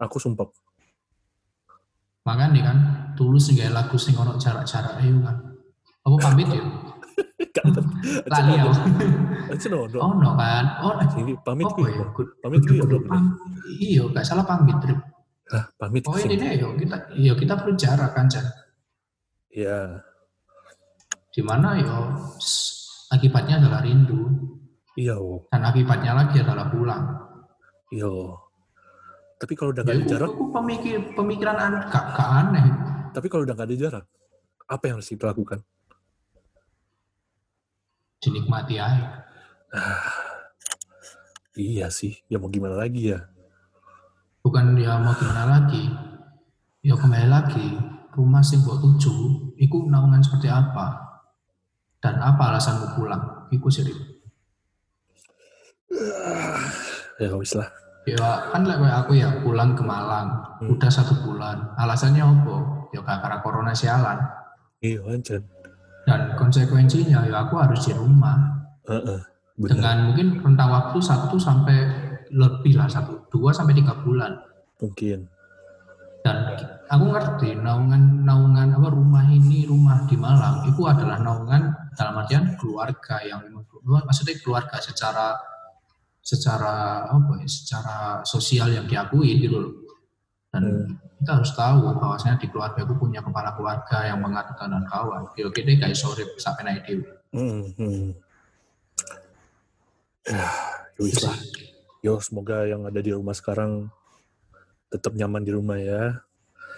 Aku sumpah. Makanya kan tulus nggak lagu sing ono jarak-jarak ayo kan. Aku pamit ya. Lali ya. Aja no, no. Oh no kan. Oh pamit ya? Good- Pamit ki ya, kudu Bro. pam- Iya, gak salah pamit. Trip. Hah, pamit Oh ini deh, yo kita, yo kita perlu jarak kan, Jan. Ya, Di mana yo akibatnya adalah rindu iya, wo. dan akibatnya lagi adalah pulang. iya. Tapi kalau udah Ya, nggak ada jarak, aku pemikir, pemikiran an, gak, gak aneh. tapi kalau udah nggak ada jarak, apa yang harus kita lakukan? Dinikmati aja. Iya sih, ya mau gimana lagi ya? Bukan ya mau gimana lagi. Ya kembali lagi, rumah sing buat tuju, itu naungan seperti apa? Dan apa alasanmu pulang? Iku sih. Rik. Ya wis lah. Ya kan lek aku ya pulang ke Malang, Hmm. udah satu bulan. Alasannya apa? Ya karena corona sialan. Iya, anjir. Dan konsekuensinya ya aku harus di rumah. Heeh. Benar. Dengan mungkin rentang waktu satu sampai lebih lah satu dua sampai tiga bulan. Mungkin. Dan aku ngerti naungan naungan apa rumah ini rumah di Malang itu adalah naungan dalam artian keluarga yang maksudnya keluarga secara secara apa ya secara sosial yang diakui gitu loh. Dan Hmm. Kita harus tahu bahwasanya di keluarga itu punya kepala keluarga yang mengatur dan kawan. Yo kita gak iso urip sampai naik dewi. Hmm, hmm. Ya, ya wis lah. Yo, semoga yang ada di rumah sekarang tetap nyaman di rumah ya.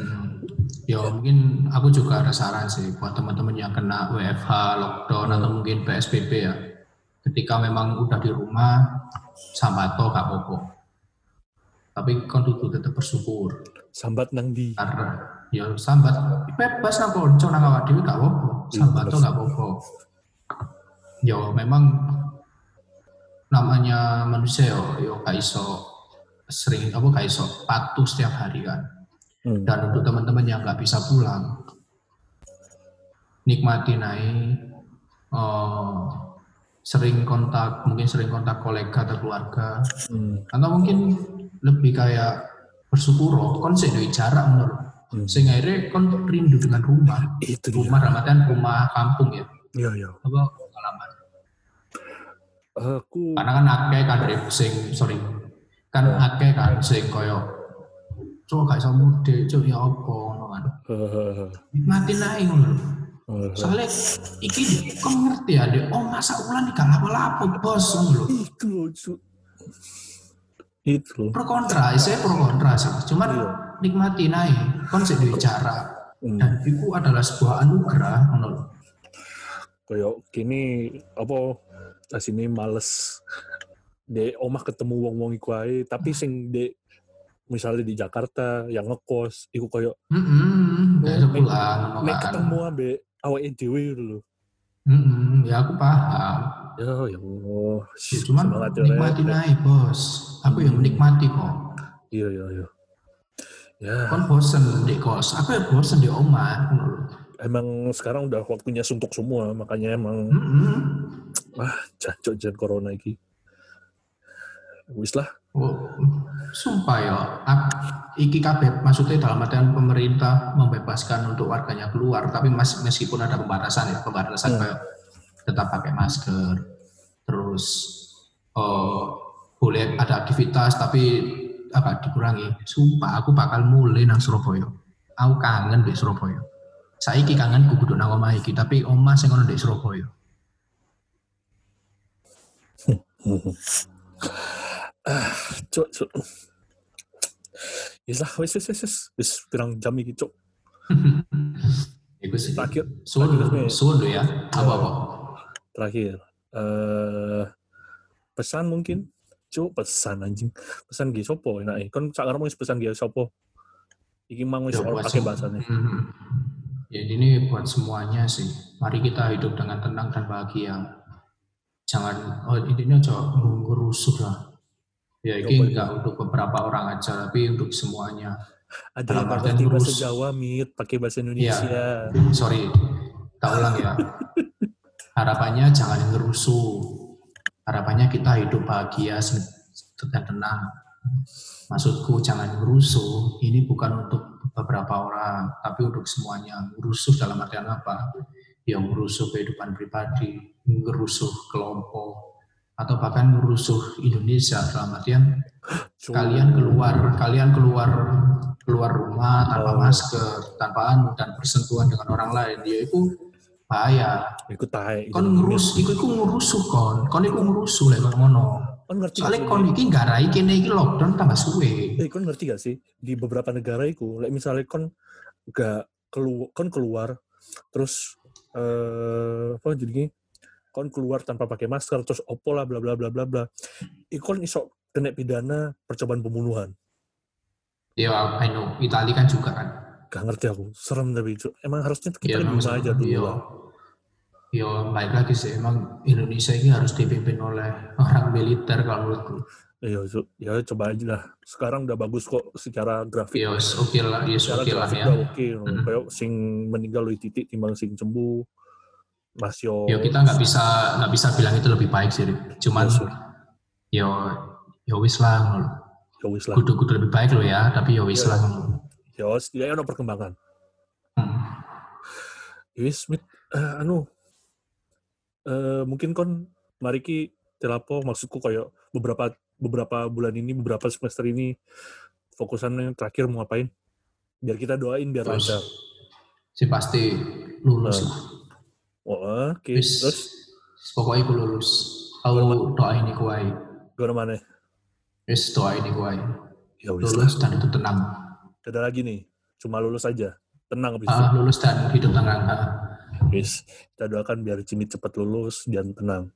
Hmm. Ya mungkin aku juga ada saran sih buat teman-teman yang kena WFH, lockdown atau mungkin PSBB ya. Ketika memang udah di rumah, sambato gak apa-apa. Tapi kudu tetap bersyukur Sambat nang di. karena ya sambat bebas nang konco nang awak dhewe gak apa-apa. Iya, Sambato bener. gak apa-apa. Ya memang namanya manusia yo yo gak iso sering apa gak iso patuh setiap hari kan. Hmm. Dan untuk teman-teman yang nggak bisa pulang, nikmati naik, eh, sering kontak, mungkin sering kontak kolega atau keluarga, Hmm. atau mungkin lebih kayak bersyukur, kon sih duwe jarak menurut, Hmm. sehingga akhirnya kon rindu dengan rumah, Itu rumah ramadan, rumah kampung ya, Iya, iya. apa pengalaman. Aku Karena kan akeh kan Rip, sing sorry, kan akeh kan sing koyo, cok gak iso mudik, cok ya apa, ngono kan. eh, Nikmati naik ngono lho. eh, Soalnya iki kok ngerti ya, Dek? Oh masa ulan gak lapo-lapo bos ngono lho. Itu. Pro kontra, saya pro kontra sih. Cuman Iya. nikmati naik, kon sik duwe cara. Hmm. Dan itu adalah sebuah anugerah lho. Kayak kini apa asine males de omah ketemu wong-wong iku ae, tapi sing de misalnya di Jakarta yang ngekos iku koyo pulang nek kan. ketemu ambek awake dhewe gitu loh. Heeh, ya aku paham. Ya ya Allah. Ya, cuman Semangat ya, nikmati naik, Bos. Aku yang menikmati kok. Iya iya iya. Ya, Kon bosen di kos, aku ya bosen di lho. emang sekarang udah waktunya suntuk semua, makanya emang Heeh. wah jancuk jan corona iki. Wis lah. Oh, sumpah ya, iki kabeh maksudnya dalam artian pemerintah membebaskan untuk warganya keluar, tapi mas, meskipun ada pembatasan ya, pembatasan Hmm. kayak tetap pakai masker, terus oh, boleh ada aktivitas tapi apa dikurangi. Sumpah aku bakal mulai nang Surabaya. aku kangen di Surabaya. Saiki kangen ku kudu nang omah iki, tapi omah sing ono di Surabaya. ah cuk cuk Yes lah, wes wes wes, wes pirang jam iki cuk. Iku sih. Terakhir, Suwun, suwun lho ya. Apa-apa? Terakhir. eh pesan mungkin, cuk pesan anjing, pesan gitu sopo enak Kon sekarang mau pesan gitu sopo. Iki mang wis Ya, ora buat pakai. Ya ini buat semuanya sih. Mari kita hidup dengan tenang dan bahagia. Jangan, oh intinya aja ngerusuh lah. Ya Ya, ini enggak untuk beberapa orang aja, tapi untuk semuanya. Ada ngerti bahasa. Jawa, mit, pakai bahasa Indonesia. sorry, tak ulang ya. Harapannya jangan ngerusuh. Harapannya kita hidup bahagia dan tenang. Maksudku jangan ngerusuh. Ini bukan untuk beberapa orang, tapi untuk semuanya. Ngerusuh dalam artian apa? Ya ngerusuh kehidupan pribadi, ngerusuh kelompok, atau bahkan ngerusuh Indonesia dalam artian Cuk. kalian keluar kalian keluar keluar rumah tanpa Oh. masker tanpa anu dan bersentuhan dengan orang lain ya itu bahaya. Ikut tae. kon ngurus iku iku ngurusuh kon. Kon iku ngurusuh lek kon ngono. Kon ngerti soalnya sih, kon iki garai kene iki lockdown tambah suwe. Eh, kon ngerti gak sih? Di beberapa negara itu, like misalnya kon gak keluar, kon keluar, terus eh apa jadi kon keluar tanpa pakai masker, terus opo lah bla bla bla bla bla. Iku kon iso kena pidana percobaan pembunuhan. ya I know. Itali kan juga kan Gak ngerti aku, serem tapi Cuk. emang harusnya kita ya di rumah aja dulu ya lah. ya baik lagi sih emang Indonesia ini harus dipimpin oleh orang militer kalau menurutku Iya, ya coba aja lah. Sekarang udah bagus kok secara grafik. ya wes, oke lah ya secara oke lah grafik ya oke. Mhm. Kayak sing meninggal di titik timbang sing sembuh. Mas yo. Ya kita nggak bisa nggak bisa bilang itu lebih baik sih. Cuman Yes, sir. yo yo wis lah ngono. Ya wis lah. Kudu kudu lebih baik lo ya, tapi yo wis Iya. lah Ya setidaknya ada perkembangan. Hmm. Ya wis, Mit. Eh, anu, eh, mungkin kon mari ki telapo maksudku kayak beberapa beberapa bulan ini beberapa semester ini fokusannya terakhir mau ngapain biar kita doain biar Terus lancar si pasti lulus Nah. lah. oh, oke Wis terus pokoknya aku lulus. Aku doain iku wae. gimana mana Wis doain iku wae. ya Lulus dan itu tenang. Ada lagi nih cuma lulus aja tenang habis itu Ah, lulus dan hidup tenang. Wis, kita doakan biar Cimit cepat lulus dan tenang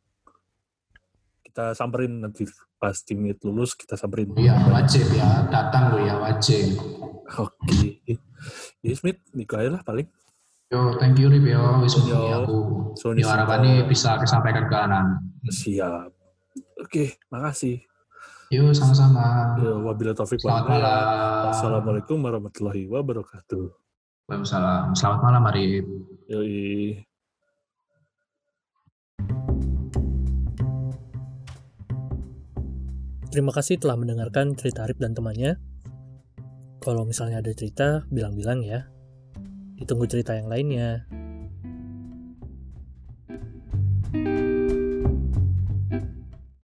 kita samperin nanti pas Cimit lulus kita samperin Iya wajib ya datang lo ya wajib. Oke. Ya, Smith, nikah aja lah paling. Yo thank you Rip yo wis Yo. aku. So, Yo harapannya bisa kesampaikan ke anak. Siap. Oke, makasih. Yo sama-sama. Ya, wabila taufik wal Selamat malam. Wassalamualaikum warahmatullahi wabarakatuh. Waalaikumsalam. Selamat malam Arif. Yoi. Terima kasih telah mendengarkan cerita Arif dan temannya. Kalau misalnya ada cerita, bilang-bilang ya. Ditunggu cerita yang lainnya.